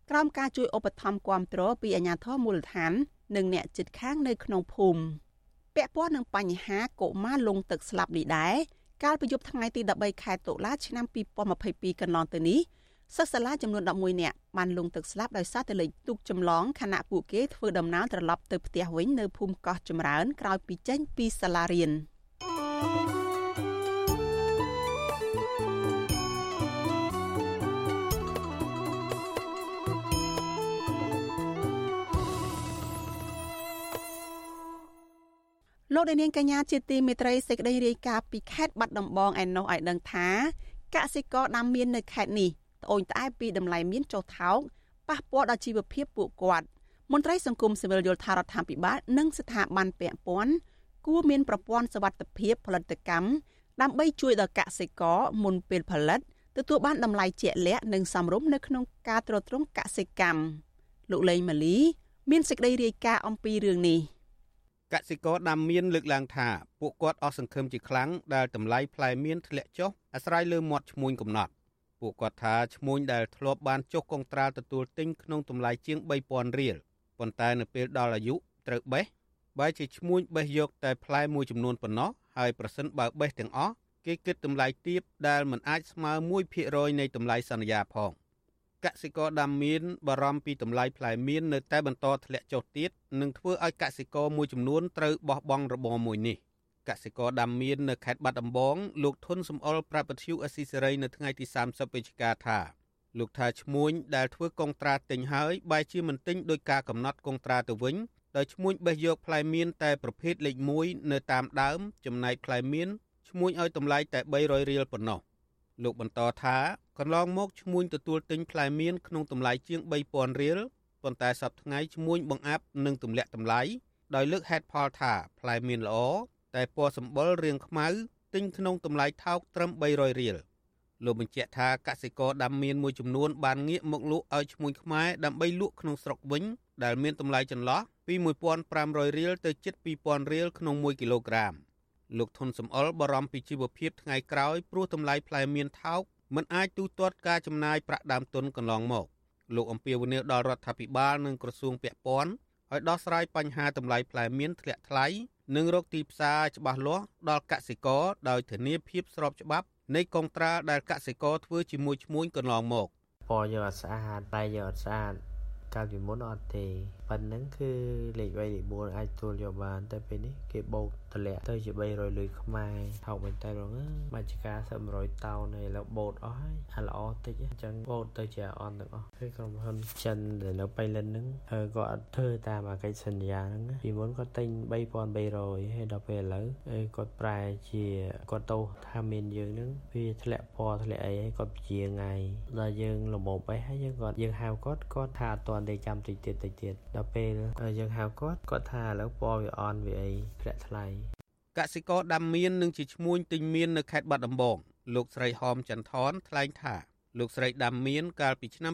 ក្រោមការជួយឧបត្ថម្ភគាំទ្រពីអាជ្ញាធរមូលដ្ឋាន និងអ្នកជិតខាងនៅក្នុងភូមិពាក់ព័ន្ធនឹងបញ្ហាកុមារលង់ទឹកស្លាប់នេះដែរកាលពីយប់ថ្ងៃទី13ខែតុលាឆ្នាំ2022កន្លងទៅនេះសិស្សសាលាចំនួន11នាក់បានលង់ទឹកស្លាប់ដោយសារតែលេខទូកចម្លងខណៈពួកគេធ្វើដំណើរត្រឡប់ទៅផ្ទះវិញនៅភូមិកោះចម្រើនក្រោយពីចេញពីសាលារៀន លោកនាងកញ្ញាជាទីមេត្រីសេចក្តីរាយការណ៍ពីខេត្តបាត់ដំបងឯណោះឲ្យដឹងថាកសិករដាំមៀននៅខេត្តនេះត្អូញត្អែពីតម្លៃមានចុះថោកប៉ះពាល់ដល់ជីវភាពពួកគាត់មន្ត្រីសង្គមស៊ីវិលយល់ថារដ្ឋាភិបាលនិងស្ថាប័នពាក់ព័ន្ធ គួរមានប្រព័ន្ធសវត្ថិភាពផលិតកម្មដើម្បីជួយដល់កសិករមុនពេលផលិតទទួលបានតម្លៃជាក់លាក់និងសមរម្យនៅក្នុងការទ្រទ្រង់កសិកម្មលោកលេងម៉ាលី មានសេចក្តីរាយការណ៍អំពីរឿងនេះកសិករដាំមៀនលើកឡើងថាពួកគាត់អស់សង្ឃឹមជាខ្លាំងដែលតម្លៃផ្លែមៀនធ្លាក់ចុះអាស្រ័យលើមាត់ឈ្មួញកំណត់ពួកគាត់ថាឈ្មួញដែលធ្លាប់បានចុះកុងត្រាលទទួលទិញក្នុងតម្លៃជាង3000រៀលប៉ុន្តែនៅពេលដល់អាយុត្រូវបេះ បែរជាឈ្មួញបេះយកតែផ្លែមួយចំនួនប៉ុណ្ណោះហើយប្រសិនបើបេះទាំងអស់គេគិតតម្លៃទាបដែលមិនអាចស្មើ1%នៃតម្លៃសន្យាផងកសិករដាំមៀនបារម្ភពីតម្លៃផ្លែមៀននៅតែបន្តធ្លាក់ចុះទៀតនឹងធ្វើឲ្យកសិករមួយចំនួនត្រូវបោះបង់របរមួយនេះកសិករដាំមៀននៅខេត្តបាត់ដំបងលោកធុនសំអល់ប្រាប់ពធ្យុអស៊ីសេរីនៅថ្ងៃទី30វិច្ឆិកាថាលោកថាឈ្មួញដែលធ្វើកុងត្រាទិញហើយបែរជាមិនទិញដោយការកំណត់កុងត្រាទៅវិញ ដោយឈ្មួញបេះយកផ្លែមៀនតែប្រភេទលេខ1នៅតាមដើម ចំណែកផ្លែមៀនឈ្មួញឲ្យតម្លៃតែ300រៀលប៉ុណ្ណោះលោកបន្តថាកន្លងមកឈ្មួញទទួលទិញផ្លែមៀនក្នុងតម្លៃជាង3000រៀលប៉ុន្តែសប្តាហ៍ថ្ងៃឈ្មួញបង្អាប់និងទម្លាក់តម្លៃដោយលើកហេតុផលថាផ្លែមៀនល្អតែពណ៌សម្បុររាងខ្មៅទិញក្នុងតម្លៃថោកត្រឹម300រៀលលោកបញ្ជាក់ថាកសិករដាំមៀនមួយចំនួនបានងាកមកលក់ឲ្យឈ្មួញខ្មែរដើម្បីលក់ក្នុងស្រុកវិញដែលមានតម្លៃចន្លោះ ពី1500រៀលទៅជិត2000រៀលក្នុង1គីឡូក្រាមលោកធុនសំអល់បារម្ភពីជីវភាពថ្ងៃក្រោយព្រោះតម្លៃផ្លែមៀនថោកមិនអាចទូទាត់ការចំណាយប្រាក់ដើមទុនកន្លងមកលោកអំពីវនីដល់រដ្ឋាភិបាលនិងក្រសួងពាក់ព័ន្ធឲ្យដោះស្រាយបញ្ហាតម្លៃផ្លែមៀនធ្លាក់ថ្លៃនិងរកទីផ្សារច្បាស់លាស់ដល់កសិករដោយធានាភាពស្របច្បាប់នៃកងត្រាដែលកសិករធ្វើជាមួយឈ្មួញកន្លងមកពណ៌យកអត់ស្អាតតែយកអត់ស្អាតកាលពីមុនអត់ទេប៉ុណ្ណឹងគឺលេខ3លេខ4អាចទួលយកបានតែពេលនេះគេបោកតម្លាក់ទៅជា300លុយខ្មែរថោកមែនតើបងបាច់ការ700តោនហើយឥឡូវបូតអស់ហើយអាល្អតិចអញ្ចឹងបូតទៅជាអន់ទាំងអស់គឺក្រុមហ៊ុនចិនដែលនៅបៃលិនហ្នឹងគាត់អត់ធ្វើតាមអាកិច្ចសន្យាហ្នឹងពីមុនគាត់ទិញ3300ហើយដល់ពេលឥឡូវគាត់ប្រែជាគាត់ទៅថាមានយើងហ្នឹងវាធ្លាក់ពណ៌ធ្លាក់អីហើយគាត់ពជាថ្ងៃដល់យើងលំបបេះហើយយើងគាត់យើងហៅគាត់គាត់ថាអត់ទាន់ទេចាំតិចទៀតតិចទៀតដល់ពេលយើងហៅគាត់គាត់ថាឥឡូវពណ៌វាអន់វាអីធ្លាក់ថ្លៃកសិករដាំមៀននិងជាឈ្មួញទិញមៀននៅខេត្តបាត់ដំបងលោកស្រីហមចន្ទថនថ្លែងថាលោកស្រីដាំមៀនកាលពីឆ្នាំ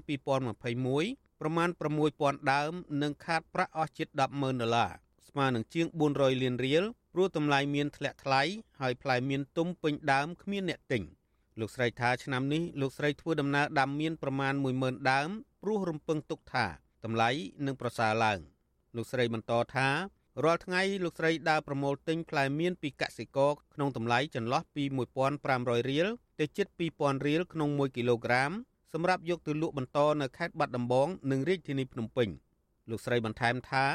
2021ប្រមាណ6000ដើមនិងខាតប្រាក់អស់ជិត100,000ដុល្លារស្មើនឹងជាង400លានរៀលព្រោះតម្លៃមៀនធ្លាក់ថ្លៃហើយផ្លែមៀនទុំពេញដើមគ្មានអ្នកទិញលោកស្រីថាឆ្នាំនេះលោកស្រីធ្វើដំណើរដាំមៀនប្រមាណ10000ដើមព្រោះរំពឹងទុកថា តម្លៃនឹងប្រសើរឡើងលោកស្រីបន្តថារាល់ថ្ងៃលោកស្រីដើរប្រមូលទិញផ្លែមៀនពីកសិករក្នុងតម្លៃចន្លោះពី1500រៀលទៅជិត2000រៀលក្នុង1គីឡូក្រាមសម្រាប់យកទៅលក់បន្តនៅខេត្តបាត់ដំបងនិងរាជធានីភ្នំពេញលោកស្រីបន្ថែមថា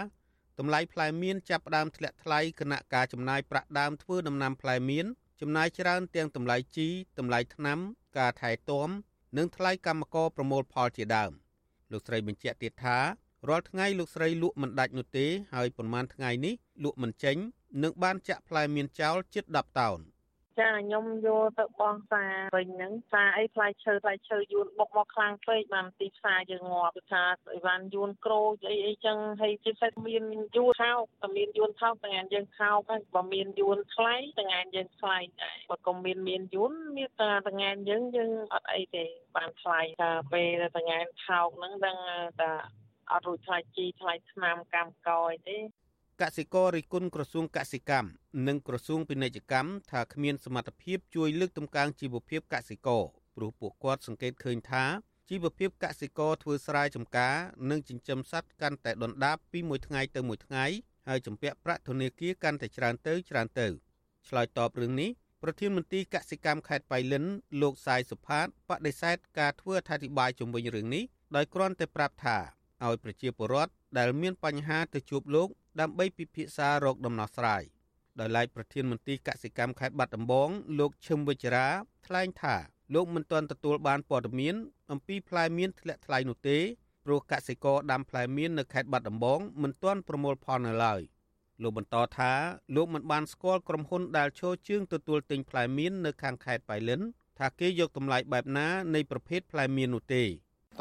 តម្លៃផ្លែមៀនចាប់ផ្ដើមធ្លាក់ថ្លៃគណៈការចំណាយប្រាក់ដើមធ្វើដំណាំផ្លែមៀនចំណាយច្រើនទាំងតម្លៃជីតម្លៃថ្នាំ ការថែទាំនិងថ្លៃកម្មករប្រមូលផលជាដើម លោកស្រីបញ្ជាក់ទៀតថារាល់ថ្ងៃលោកស្រីលក់មិនដាច់នោះទេហើយប្រហែលថ្ងៃនេះលក់មិនចេញនឹងបានចាក់ផ្លែមៀនចោលជិត10តោន ចាខ្ញុំយកទៅបោះសារវិញហ្នឹងសារអីផ្លែឈើផ្លែឈើយួនបុកមកខ្លាំងពេកបានទីផ្សារយើងងាប់ថាអីវ៉ាន់យួនក្រូចអីអីចឹងហើយជាពិសេសមានយួនថោកតែមានយួនថោកតែយើងថោកហើយបើមានយួនថ្លៃតែយើងថ្លៃដែរបើក៏មានមានយួនមានតែតែយើងយើងអត់អីទេបានថ្លៃតែពេលតែថោកហ្នឹងដឹងតែអត់រួចថ្លៃជីថ្លៃថ្នាំកម្មកោអីទេ កសិកររិគុណក្រសួងកសិកម្មនិងក្រសួងពាណិជ្ជកម្មថាគ្មានសមត្ថភាពជួយលើកតម្កើងជីវភាពកសិករព្រោះពួកគាត់សង្កេតឃើញថាជីវភាពកសិករធ្វើស្រែចម្ការនិងចិញ្ចឹមសត្វកាន់តែដុនដាបពីមួយថ្ងៃទៅមួយថ្ងៃហើយចម្ពាក់ប្រាក់ធនាគារកាន់តែច្រើនទៅច្រើនទៅឆ្លើយតបរឿងនេះប្រធានមន្ត្រីកសិកម្មខេត្តបៃលិនលោកសាយសុផាតបដិសេធការធ្វើអធិប្បាយជំវិញរឿងនេះដោយគ្រាន់តែប្រាប់ថា ឲ្យប្រជាពលរដ្ឋដែលមានបញ្ហាទៅជួបលោកដើម្បីពិភាក្សារកដំណោះស្រាយដោយឡែកប្រធានមន្ត្រីកសិកម្មខេត្តបាត់ដំបងលោកឈឹមវិជ្ជរាថ្លែងថាលោកមិនទាន់ទទួលបានព័ត៌មានអំពីផ្លែមៀនធ្លាក់ថ្លៃនោះទេព្រោះកសិករដាំផ្លែមៀននៅខេត្តបាត់ដំបងមិនទាន់ប្រមូលផលនៅឡើយលោកបន្តថាលោកមិនបានស្គាល់ក្រុមហ៊ុនដែលឈរជើងទទួលទិញផ្លែមៀននៅខាងខេត្តបៃលិនថាគេយកតម្លៃបែបណានៃប្រភេទផ្លែមៀននោះទេ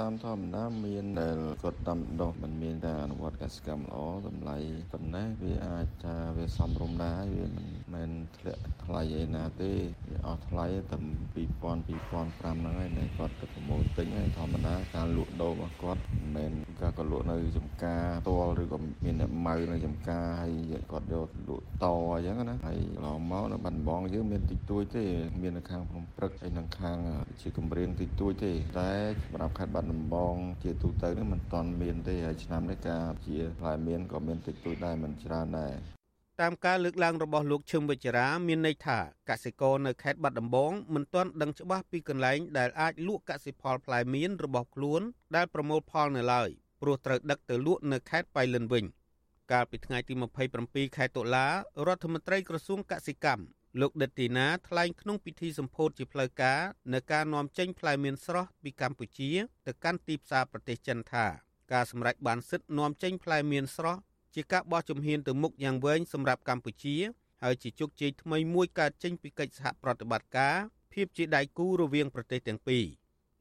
តាមធម្មតាមានដែលគាត់ដាំដុះមិនមានការអនុវត្តកសិកម្មល្អតម្លៃប៉ុណ្ណេះវាអាចថាវាសមរម្យដែរវាមិនមែនធ្លាក់ថ្លៃឯណាទេវាអស់ថ្លៃតែ2000 2005ហ្នឹងហើយតែគាត់ទៅប្រមូលទិញហើយធម្មតាការលក់ដូររបស់គាត់ មិនមែនការក៏លក់នៅចំការតលឬក៏មានអ្នកម៉ៅនៅចំការហើយគាត់យកលក់តអញ្ចឹងណាហើយកន្លងមកនៅបាត់ដំបងយើងមានតិចតួចទេ មាននៅខាងភ្នំព្រឹកហើយនៅខាងជាគម្រៀងតិចតួចទេ តែសម្រាប់ខេត្តបាត់ដំបងជាទូទៅនេះមិនទាន់មានទេហើយឆ្នាំនេះការជាផ្លែមៀនក៏មានតិចតួចដែរមិនច្រើនដែរ តាមការលើកឡើងរបស់លោកឈឹមវិជ្ជរាមានន័យថាកសិករនៅខេត្តបាត់ដំបងមិនទាន់ដឹងច្បាស់ពីកន្លែងដែលអាចលក់កសិផលផ្លែមៀនរបស់ខ្លួនដែលប្រមូលផលនៅឡើយព្រោះត្រូវដឹកទៅលក់នៅខេត្តបៃលិនវិញកាលពីថ្ងៃទី27ខែតុលារដ្ឋមន្ត្រីក្រសួងកសិកម្មលោកដិតទីណាថ្លែងក្នុងពិធីសម្ពោធជាផ្លូវការនៅការនាំចេញផ្លែមៀនស្រស់ពីកម្ពុជាទៅកាន់ទីផ្សារប្រទេសចិនថាការសម្រេចបានសិទ្ធិនាំចេញផ្លែមៀនស្រស់ ជាការបោះជំហានទៅមុខយ៉ាងវែងសម្រាប់កម្ពុជាហើយជាជោគជ័យថ្មីមួយកើតចេញពីកិច្ចសហប្រតិបត្តិការភាពជាដៃគូរវាងប្រទេសទាំងពីរ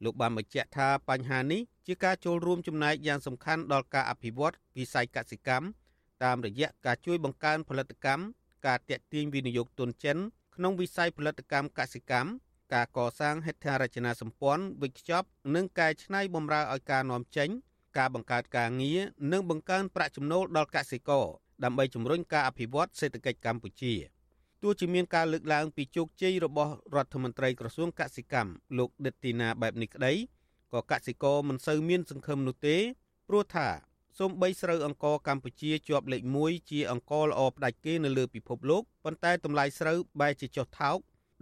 លោកបានបញ្ជាក់ថាបញ្ហានេះជាការចូលរួមចំណែកយ៉ាងសំខាន់ដល់ការអភិវឌ្ឍវិស័យកសិកម្មតាមរយៈការជួយបង្កើនផលិតកម្មការតាក់ទាញវិនិយោគទុនចិនក្នុងវិស័យផលិតកម្មកសិកម្មការកសាងហេដ្ឋារចនាសម្ព័ន្ធវិខ្ចប់និងកែច្នៃបម្រើឲ្យការនាំចេញ ការបង្កើតការងារនិងបង្កើនប្រាក់ចំណូលដល់កសិករដើម្បីជំរុញការអភិវឌ្ឍសេដ្ឋកិច្ចកម្ពុជាទោះជាមានការលើកឡើងពីជោគជ័យរបស់រដ្ឋមន្ត្រីក្រសួងកសិកម្មលោកដិតទីណាបែបនេះក្តីក៏កសិករមិនសូវមានសង្ឃឹមនោះទេព្រោះថាសូម្បីស្រូវអង្ករកម្ពុជាជាប់លេខ1ជាអង្ករល្អផ្ដាច់គេនៅលើពិភពលោកប៉ុន្តែតម្លៃស្រូវបែរជាចុះថោក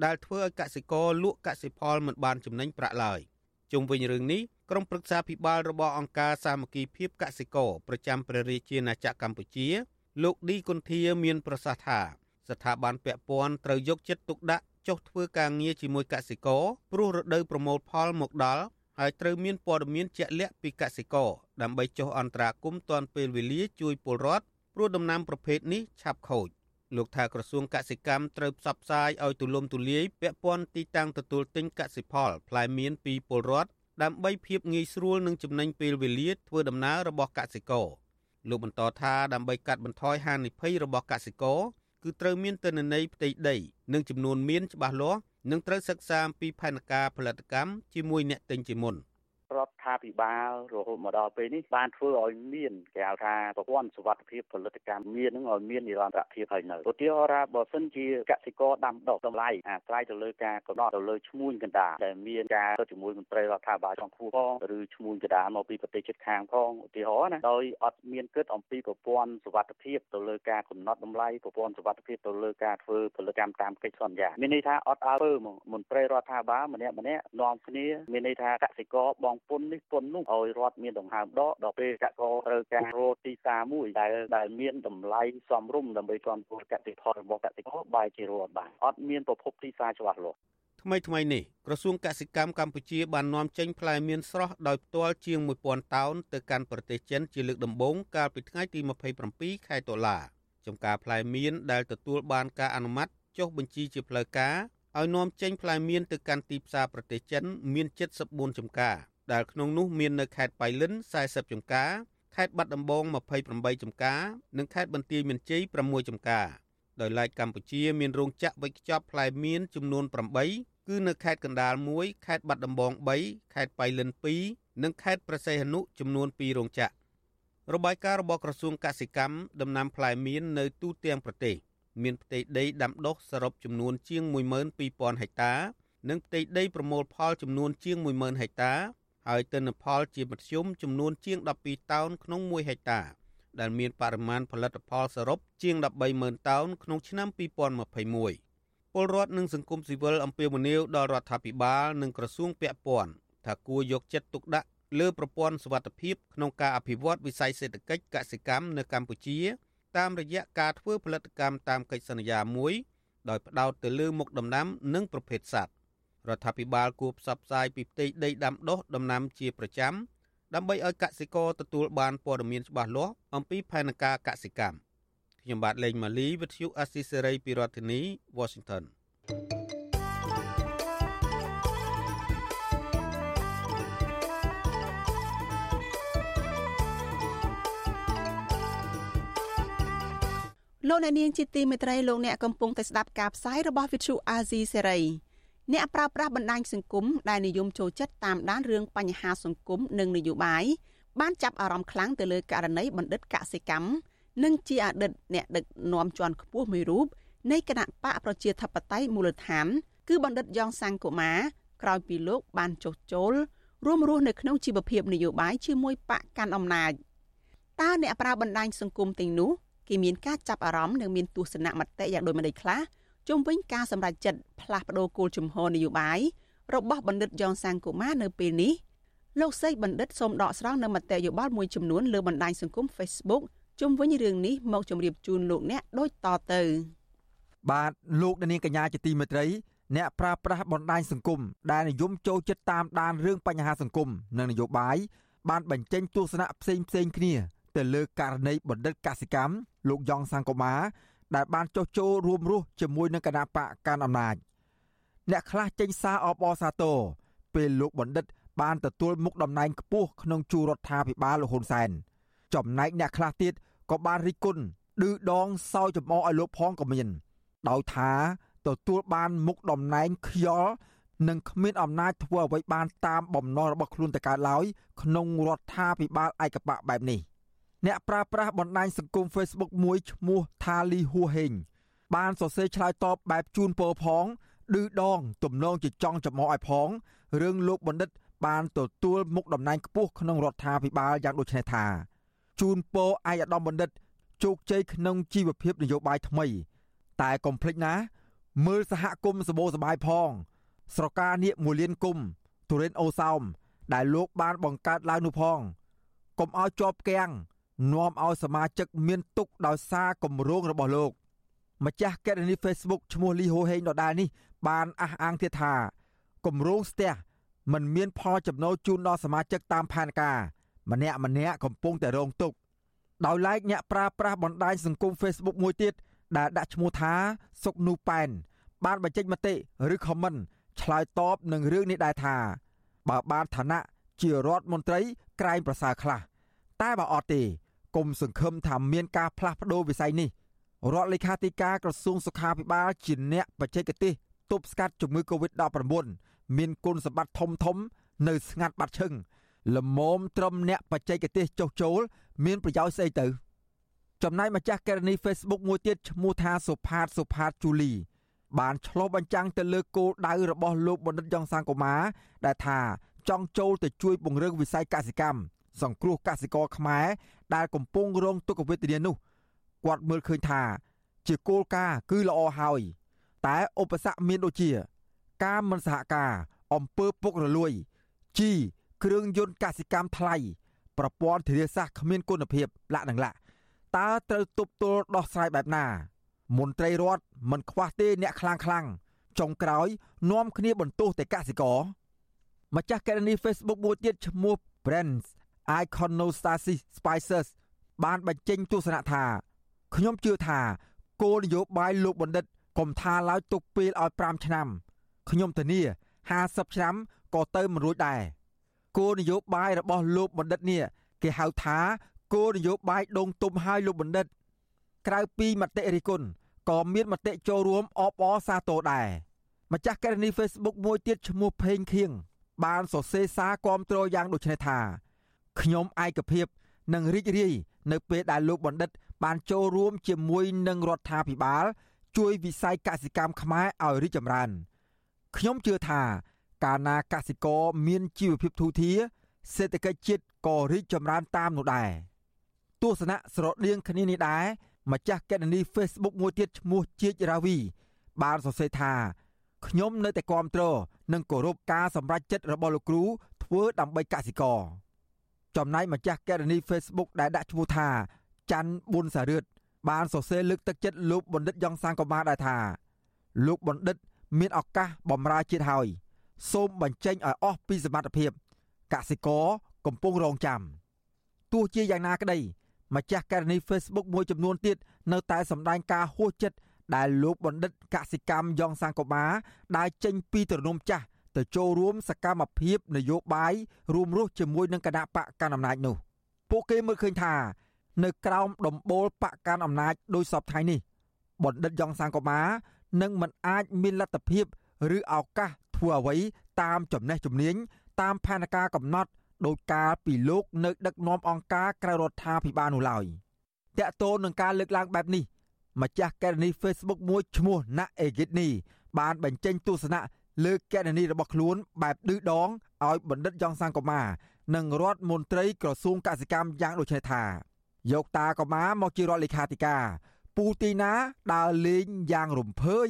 ដែលធ្វើឲ្យកសិករលក់កសិផលមិនបានចំណេញប្រាក់ឡើយជុំវិញរឿងនេះ ក្រុមប្រឹក្សាភិបាលរបស់អង្គការសាមគ្គីភាពកសិករប្រចាំព្រះរាជាណាចក្រកម្ពុជា លោកឌីគុន្ធាមានប្រសាសន៍ថាស្ថាប័នពាក់ព័ន្ធត្រូវយកចិត្តទុកដាក់ចុះធ្វើការងារជាមួយកសិករព្រោះរដូវប្រមូលផលមកដល់ហើយត្រូវមានព័ត៌មានជាក់លាក់ពីកសិករដើម្បីចុះអន្តរាគមន៍ទាន់ពេលវេលាជួយពលរដ្ឋព្រោះដំណាំប្រភេទនេះឆាប់ខូចលោកថាក្រសួងកសិកម្មត្រូវផ្សព្វផ្សាយឲ្យទូលំទូលាយពាក់ព័ន្ធទីតាំងទទួលទិញកសិផលផ្លែមៀនពីពលរដ្ឋ ដើម្បីភាពងាយស្រួលនិងចំណេញពេលវេលាធ្វើដំណើររបស់កសិករលោកបន្តថាដើម្បីកាត់បន្ថយហានិភ័យរបស់កសិករគឺត្រូវមានទិន្នន័យផ្ទៃដី និងចំនួនមៀនច្បាស់លាស់និងត្រូវសិក្សាអំពីផែនការផលិតកម្មជាមួយអ្នកទិញជាមុន។ រដ្ឋាភិបាលរហូតមកដល់ពេលនេះបានធ្វើឲ្យមានគេហៅថាប្រព័ន្ធសុវត្ថិភាពផលិតកម្មមាននឹងឲ្យមាននិរន្តរភាពហើយនៅឧទាហរណ៍បើសិនជាកសិករដាំដុះតម្លៃអាស្រ័យទៅលើការកំណត់ទៅលើឈ្មួញកណ្ដាលដែលមានការទៅជាមួយមន្ត្រីរដ្ឋាភិបាលចុងភួផងឬឈ្មួញកណ្ដាលមកពីប្រទេសជិតខាងផងឧទាហរណ៍ណាដោយអត់មានគិតអំពីប្រព័ន្ធសុវត្ថិភាពទៅលើការកំណត់តម្លៃប្រព័ន្ធសុវត្ថិភាពទៅលើការធ្វើផលិតកម្មតាមកិច្ចសន្យាមានន័យថាអត់អើពើមកមន្ត្រីរដ្ឋាភិបាលម្នាក់ម្នាក់នាំគ្នាមានន័យថាកសិករបងពុននេះពុននោះឲ្យរដ្ឋមានដង្ហើមដកដល់ពេលកសិករត្រូវការរកទីផ្សារមួយដែលដែលមានតម្លៃសមរម្យដើម្បីគ្រប់គ្រងកសិផលរបស់កសិករបែរជារត់បានអត់មានប្រភពទីផ្សារច្បាស់លាស់ថ្មីថ្មីនេះក្រសួងកសិកម្មកម្ពុជាបាននាំចេញផ្លែមៀនស្រស់ដោយផ្ទាល់ជាង1000តោនទៅកាន់ប្រទេសចិនជាលើកដំបូងកាលពីថ្ងៃទី27ខែតុលាចំការផ្លែមៀនដែលទទួលបានការអនុម័តចុះបញ្ជីជាផ្លូវការឲ្យនាំចេញផ្លែមៀនទៅកាន់ទីផ្សារប្រទេសចិន មាន74ចំការ ដែលក្នុងនោះមាននៅខេត្តបៃលិន40ចំការខេត្តបាត់ដំបង28ចំការនិងខេត្តបន្ទាយមានជ័យ6ចំការដោយឡែកកម្ពុជាមានរោងចក្រវេចខ្ចប់ផ្លែមៀនចំនួន8គឺនៅខេត្តកណ្ដាល1ខេត្តបាត់ដំបង3ខេត្តបៃលិន2និងខេត្តប្រសេះអនុចំនួន2រោងចក្ររបាយការណ៍របស់ក្រសួងកសិកម្មដំណាំផ្លែមៀននៅទូទាំងប្រទេសមានផ្ទៃដីដាំដុះសរុបចំនួនជាង12000ហិកតា និងផ្ទៃដីប្រមូលផលចំនួនជាង10000ហិកតា ហើយទិន្នផលជាមធ្យមចំនួនជាង12តោនក្នុង1ហិកតាដែលមានបរិមាណផលិតផលសរុបជាង130,000តោនក្នុងឆ្នាំ2021ពលរដ្ឋនិងសង្គមស៊ីវិលអំពាវនាវដល់រដ្ឋាភិបាលនិងក្រសួងពាក់ព័ន្ធថាគួរយកចិត្តទុកដាក់លើប្រព័ន្ធសុវត្ថិភាពក្នុងការអភិវឌ្ឍវិស័យសេដ្ឋកិច្ចកសិកម្មនៅកម្ពុជា តាមរយៈការធ្វើផលិតកម្មតាមកិច្ចសន្យាមួយ ដោយផ្ដោតទៅលើមុខដំណាំ និងប្រភេទសត្វ រដ្ឋាភិបាលគួរផ្សព្វផ្សាយពីផ្ទៃដីដាំដុះដំណាំជាប្រចាំដើម្បីឲ្យកសិករទទួលបានព័ត៌មានច្បាស់លាស់អំពីផែនការកសិកម្មខ្ញុំបាទលេងម៉ាលីវិទ្យុអស៊ីសេរីពីរដ្ឋធានី Washington លោកអ្នកនាងជាទីមេត្រីលោកអ្នកកំពុងតែស្ដាប់ការផ្សាយរបស់វិទ្យុអាស៊ីសេរី នកប្រើប្រាស់បណ្ដាញសង្គមដែលនិយមចូលចិត្តតាមដានរឿងបញ្ហាសង្គមនិងនយោបាយបានចាប់អារម្មណ៍ខ្លាំងទៅលើករណីបណ្ឌិតកសិកម្មនិងជាអតីតអ្នកដឹកនាំជាន់ខ្ពស់មួយរូបនៃគណៈបកប្រជាធិបតេយ្យមូលដ្ឋាន គឺបណ្ឌិតយ៉ងសាំងកូម៉ាក្រោយពីលោកបានចុះចូលរួមរស់នៅក្នុងជីវភាពនយោបាយជាមួយបកកាន់អំណាចតើអ្នកប្រើបណ្ដាញសង្គមទាំងនោះគេមានការចាប់អារម្មណ៍និងមានទស្សនៈមតិយ៉ាងដូចម្តេចខ្លះ ជុំវិញការសម្រេចចិត្តផ្លាស់ប្តូរគោលជំហរនយោបាយរបស់បណ្ឌិតយ៉ងសាំងកូម៉ានៅពេលនេះលោកសេកបណ្ឌិតសូមដកស្រង់នៅមតិយោបល់មួយចំនួនលើបណ្ដាញសង្គម Facebook ជុំវិញរឿងនេះមកជម្រាបជូនលោកអ្នកដូចតទៅបាទលោកនាងកញ្ញាជាទីមេត្រីអ្នកប្រើប្រាស់បណ្ដាញសង្គមដែលនិយមចូលចិត្តតាមដានរឿងបញ្ហាសង្គមនិងនយោបាយបានបញ្ចេញទស្សនៈផ្សេងផ្សេងគ្នា ទៅលើករណីបណ្ឌិតកសិកម្មលោកយ៉ងសង្គមា ដែលបានចុះចូលរួមរស់ជាមួយនឹងគណៈបកកាន់អំណាចអ្នកខ្លះចេញសារអបអរសាទរពេលលោកបណ្ឌិត បានទទួលមុខតំណែងខ្ពស់ក្នុងជួររដ្ឋាភិបាលលោកហ៊ុនសែនចំណែកអ្នកខ្លះទៀតក៏បានរិះគន់ឌឺដងសោយចំអឲ្យលោកផងក៏មានដោយថាទទួលបានមុខតំណែងខ្យល់និងគ្មានអំណាចធ្វើអ្វីបានតាមបំណងរបស់ខ្លួនទៅកើតឡើយក្នុងរដ្ឋាភិបាលឯកបកបែបនេះ អ្នកប្រើប្រាស់បណ្ដាញសង្គម Facebook មួយឈ្មោះថាលីហួហេងបានសរសេរឆ្លើយតបបែបជូនពរផងឌឺដង ទំនងជាចង់ចំអកឲ្យផងរឿងលោកបណ្ឌិត បានទទួលមុខតំណែងខ្ពស់ក្នុងរដ្ឋាភិបាលយ៉ាងដូចនេះថាជូនពរឯកឧត្តមបណ្ឌិតជោគជ័យក្នុងជីវភាពនយោបាយថ្មី តែកុំភ្លេចណា មើលសហគមន៍សបោសបាយផង ស្រកានាគមួយលានគុំទុរិនអូសោមដែលលោកបានបង្កើតឡើងនោះផងកុំឲ្យជាប់គាំង នាំឲ្យសមាជិកមានទុកដោយសារគម្រោងរបស់លោកម្ចាស់កេរនី Facebook ឈ្មោះលីហូហេងដដែលនេះបានអះអាងទៀតថាគម្រោងស្ទះมันមានផលចំណូលជូនដល់សមាជិកតាមផែនការម្នាក់ម្នាក់កំពុងតែរងទុក្ខដោយឡែកអ្នកប្រើប្រាស់បណ្ដាញសង្គម Facebook មួយទៀតដែលដាក់ឈ្មោះថាសុកនូប៉ែនបានបញ្ចេញមតិឬ comment ឆ្លើយតបនឹងរឿងនេះដែរថាបើបានឋានៈជារដ្ឋមន្ត្រីក្រែងប្រសើរខ្លះតែបើអត់ទេ គុំសង្ឃឹមថាមានការផ្លាស់ប្ដូរវិស័យនេះរដ្ឋលេខាធិការក្រសួងសុខាភិបាលជាអ្នកបច្ចេកទេសទប់ស្កាត់ជំងឺ Covid-19 មានគុណសម្បត្តិធំធំ នៅស្ងាត់បាត់ឈឹងលមមត្រឹមអ្នកបច្ចេកទេសចុះចូលមានប្រយោជន៍ស្អីទៅចំណែកម្ចាស់ករណី Facebook មួយទៀតឈ្មោះថាសុផាតសុផាតជូលីបានឆ្លុះបញ្ចាំងទៅលើគោលដៅរបស់លោកបណ្ឌិតយ៉ងសាងកូម៉ាដែលថាចង់ចូលទៅជួយពង្រឹងវិស័យកសិកម្ម សង្គ្រោះកសិករខ្មែរដែលកំពុងរងទុក្ខវេទនានោះគាត់មើលឃើញថា ជាគោលការណ៍គឺល្អហើយ តែឧបសគ្គមានដូចជា ការមិនសហការអំពើពុករលួយជីគ្រឿងយន្តកសិកម្មថ្លៃប្រព័ន្ធធារាសាស្ត្រគ្មានគុណភាពលក្ខណៈតើត្រូវទប់ទល់ដោះស្រាយបែបណា មន្ត្រីរដ្ឋមិនខ្វះទេអ្នកខ្លាំងខ្លាំងចុងក្រោយនាំគ្នាបន្ទោសតែកសិករម្ចាស់ករណី Facebook មួយទៀតឈ្មោះ Brands Iconostasis Spices បានបញ្ចេញទស្សនៈថាខ្ញុំជឿថាគោលនយោបាយលោកបណ្ឌិតកុំថាឡើយទុកពេលឲ្យ5ឆ្នាំខ្ញុំធានា50ឆ្នាំក៏ទៅមិនរួចដែរគោលនយោបាយរបស់លោកបណ្ឌិតនេះគេហៅថាគោលនយោបាយដងទុំឲ្យលោកបណ្ឌិត ក្រៅពីមតិរិះគន់ក៏មានមតិចូលរួមអបអរសាទរដែរម្ចាស់ករណី Facebook មួយទៀតឈ្មោះផេងខៀងបានសរសេរសារគាំទ្រយ៉ាងដូចនេះថា ខ្ញុំឯកភាពនិងរីករាយនៅពេលដែលលោកបណ្ឌិត បានចូលរួមជាមួយនឹងរដ្ឋាភិបាល ជួយវិស័យកសិកម្មខ្មែរឲ្យរីកចម្រើនខ្ញុំជឿថាកាលណាកសិករមានជីវភាពធូរធារសេដ្ឋកិច្ចជាតិក៏រីកចម្រើនតាមនោះដែរទស្សនៈស្រដៀងគ្នានេះដែរម្ចាស់កេតនី Facebook មួយទៀតឈ្មោះជាចរាវី បានសរសេរថាខ្ញុំនៅតែគាំទ្រនិងគោរពការសម្រេចចិត្តរបស់លោកគ្រូធ្វើដើម្បីកសិករ ចំណែកម្ចាស់កេរនី Facebook ដែលដាក់ឈ្មោះថាច័ន្ទប៊ុនសារឿតបានសរសេរលើកទឹកចិត្តលោកបណ្ឌិតយ៉ងសាងកមាដែរថាលោកបណ្ឌិត មានឱកាសបម្រើជាតិហើយសូមបញ្ចេញឲ្យអស់ពីសមត្ថភាពកសិករកំពុងរងចាំទោះជាយ៉ាងណាក្តីម្ចាស់ករណី Facebook មួយចំនួនទៀតនៅតែសម្ដែងការហួសចិត្តដែលលោកបណ្ឌិតកសិកម្មយ៉ងសាងកមាដែលចេញពីទរនំចាស់ ទៅចូលរួមសកម្មភាពនយោបាយរួមរស់ជាមួយនឹងគណៈបកកណ្ដាលអំណាចនោះពួកគេមើលឃើញថា នៅក្រោមដំបូលបកកាន់អំណាចដោយសពថ្ងៃនេះបណ្ឌិតយ៉ងសាងកូម៉ានឹងមិនអាចមានលទ្ធភាពឬឱកាសធ្វើអ្វីតាមចំណេះជំនាញតាមផែនការកំណត់ដោយការពីលោកនៅដឹកនាំអង្គការក្រៅរដ្ឋាភិបាលនោះឡើយតកតូននឹងការលើកឡើងបែបនេះម្ចាស់កេរនី Facebook មួយឈ្មោះណាអេហ្គីតនីបានបញ្ចេញទស្សនៈ លើកេរនីរបស់ខ្លួនបែបឌឺដងឲ្យបណ្ឌិតយ៉ងសាងកូម៉ានិងរដ្ឋមន្ត្រីក្រសួងកសិកម្មយ៉ាងដូចនេះថាយកតាកូម៉ាមកជារដ្ឋលេខាធិការពូទីណាដើរលេងយ៉ាងរំភើយ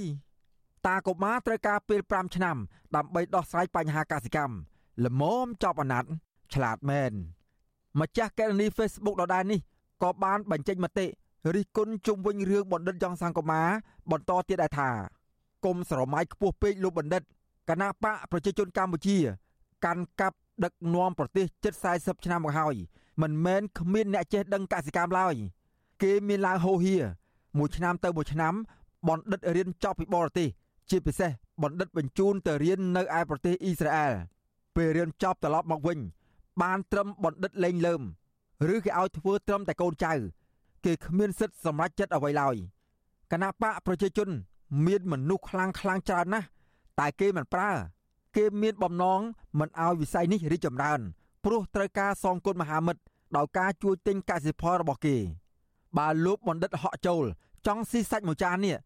តាកូម៉ាត្រូវការពេល5ឆ្នាំ ដើម្បីដោះស្រាយបញ្ហាកសិកម្មល្មមចប់អាណត្តិឆ្លាតមែនម្ចាស់កេរនី Facebook ដដែលនេះក៏បានបញ្ចេញមតិរិះគន់ជុំវិញរឿងបណ្ឌិតយ៉ងសង្គមាបន្តទៀតដែរថាគុំស្រមៃខ្ពស់ពេកលោកបណ្ឌិត គណៈបកប្រជាជនកម្ពុជា កាន់កាប់ដឹកនាំប្រទេសជិត40ឆ្នាំមកហើយមិនមែនគ្មានអ្នកចេះដឹងកសិកម្មឡើយគេមានឡើងហូហៀមួយឆ្នាំទៅមួយឆ្នាំបណ្ឌិតរៀនចប់ពីបរទេសជាពិសេសបណ្ឌិតបញ្ជូនទៅរៀននៅឯប្រទេសអ៊ីស្រាអែលពេលរៀនចប់ត្រឡប់មកវិញ បានត្រឹមបណ្ឌិតលេងលើមឬគេឲ្យធ្វើត្រឹមតែកូនចៅ គេគ្មានសិទ្ធិសម្រេចចិត្តអ្វីឡើយគណៈបកប្រជាជន មានមនុស្សខ្លាំងខ្លាំងច្រើនណាស់ តែគេមិនប្រើ គេមានបំណងមិនឲ្យវិស័យនេះរីកចម្រើនព្រោះត្រូវការសងគុណមហាមិត្តដោយការជួយទិញកសិផលរបស់គេ បើលោកបណ្ឌិតហក់ចូល ចង់ស៊ីសាច់មួយចាននេះ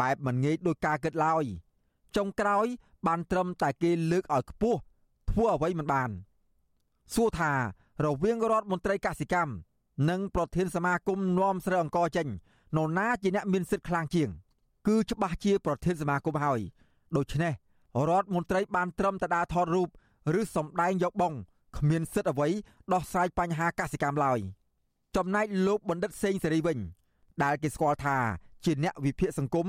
បែបមិនងាយដោយការគិតឡើយចុងក្រោយ បានត្រឹមតែគេលើកឲ្យខ្ពស់ធ្វើអ្វីមិនបានសួរថារវាងរដ្ឋមន្ត្រីកសិកម្មនិងប្រធានសមាគមនាំស្រូវអង្គចេញនរណាជាអ្នកមានសិទ្ធិខ្លាំងជាង គឺច្បាស់ជាប្រធានសមាគមហើយ ដូច្នេះរដ្ឋមន្ត្រីបានត្រឹមតែដើរថតរូបឬសម្ដែងយកបងគ្មានសិទ្ធិអ្វីដោះស្រាយបញ្ហាកសិកម្មឡើយចំណែកលោកបណ្ឌិតសេងសេរីវិញ ដែលគេស្គាល់ថាជាអ្នកវិភាគសង្គម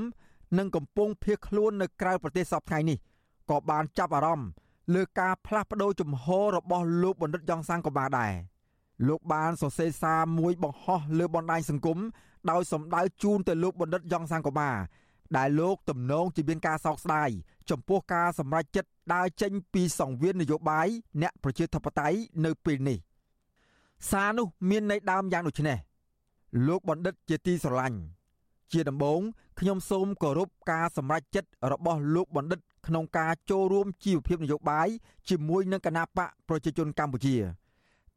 និងកំពុងភៀសខ្លួននៅក្រៅប្រទេសសពថ្ងៃនេះក៏បានចាប់អារម្មណ៍លើការផ្លាស់ប្ដូរជំហររបស់លោកបណ្ឌិតយ៉ងសាំងក៏បានដែរលោកបានសរសេរសារមួយបង្ហោះលើបណ្ដាញសង្គមដោយសម្ដៅជូនទៅលោកបណ្ឌិតយ៉ងសាំងកូម៉ា ដែលលោកទំនងជាមានការសោកស្ដាយចំពោះការសម្រេចចិត្តដើរចេញពីសង្វៀននយោបាយអ្នកប្រជាធិបតេយ្យនៅពេលនេះសារនោះមានន័យដើមយ៉ាងដូចនេះលោកបណ្ឌិតជាទីស្រឡាញ់ជាដំបូងខ្ញុំសូមគោរពការសម្រេចចិត្តរបស់លោកបណ្ឌិតក្នុងការចូលរួមជីវភាពនយោបាយជាមួយនឹងគណៈបកប្រជាជនកម្ពុជា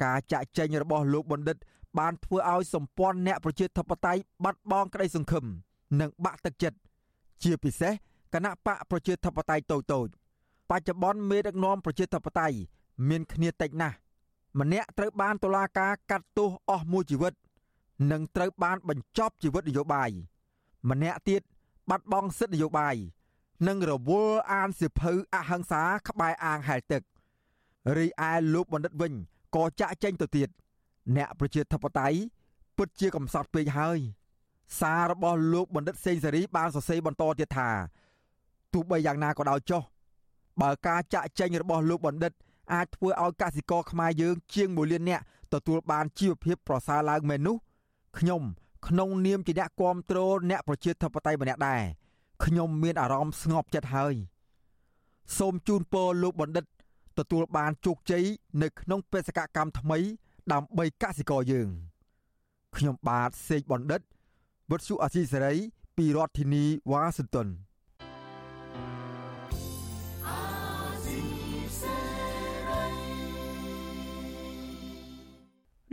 ការចាក់ចែងរបស់លោកបណ្ឌិត បានធ្វើឲ្យសម្ព័ន្ធអ្នកប្រជាធិបតេយ្យបាត់បង់ក្តីសង្ឃឹមនិងបាក់ទឹកចិត្ត ជាពិសេសគណៈបកប្រជាធិបតេយ្យតូចតូចបច្ចុប្បន្នមេដឹកនាំប្រជាធិបតេយ្យមានគ្នាតិចណាស់ម្នាក់ត្រូវបានតុលាការកាត់ទោសអស់មួយជីវិត និងត្រូវបានបញ្ចប់ជីវិតនយោបាយម្នាក់ទៀតបាត់បង់សិទ្ធិនយោបាយនិងរវល់អានសិភៅអហិង្សាក្បែរអាងហែលទឹករីឯលោកបណ្ឌិតវិញក៏ចាក់ចែងទៅទៀតអ្នកប្រជាធិបតេយ្យពិតជាកំសត់ពេកហើយ សាររបស់លោកបណ្ឌិតសេងសេរីបានសរសេរបន្តទៀតថាទោះបីយ៉ាងណាក៏ដោយចុះបើការចាក់ចែងរបស់លោកបណ្ឌិតអាចធ្វើឲ្យកសិករខ្មែរយើងជាង1លាននាក់ទទួលបានជីវភាពប្រសើរឡើងមែននោះខ្ញុំក្នុងនាមជាអ្នកគ្រប់គ្រងអ្នកប្រជាធិបតេយ្យម្នាក់ដែរខ្ញុំមានអារម្មណ៍ស្ងប់ចិត្តហើយសូមជូនពរលោកបណ្ឌិតទទួលបានជោគជ័យនៅក្នុងបេសកកម្មថ្មី ដើម្បីកសិករយើង ខ្ញុំបាទសេកបណ្ឌិត វុទ្ធុអាស៊ីសេរី ពីរដ្ឋធានីវ៉ាស៊ីនតោន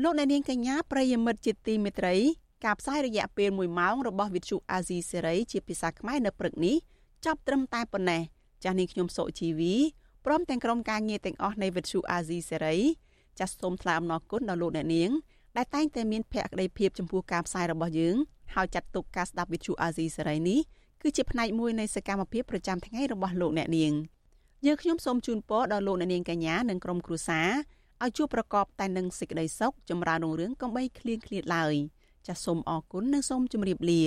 លោកអ្នកនាងកញ្ញាប្រិយមិត្តជាទីមេត្រីការផ្សាយរយៈពេល1ម៉ោងរបស់វិទ្យុអាស៊ីសេរីជាភាសាខ្មែរនៅព្រឹកនេះចាប់ត្រឹមតែប៉ុណ្ណេះចាស់នាងខ្ញុំសុជីវីព្រមទាំងក្រុមការងារទាំងអស់នៃវិទ្យុអាស៊ីសេរីចាសសូមថ្លែងអំណរគុណដល់លោកអ្នកនាងដែលតែងតែមានភក្ដីភាពចំពោះការផ្សាយរបស់យើង ហើយចាត់ទុកការស្ដាប់វិទ្យុអាស៊ីសេរីនេះគឺជាផ្នែកមួយនៃសកម្មភាពប្រចាំថ្ងៃរបស់លោកអ្នកនាងយើងខ្ញុំសូមជូនពរដល់លោកអ្នកនាងកញ្ញានិងក្រុមគ្រួសារឲ្យជួបប្រកបតែនឹងសេចក្តីសុខចម្រើនរុងរឿងកំបីគ្លៀងគ្លាតឡើយចាសសូមអរគុណនិងសូមជម្រាបលា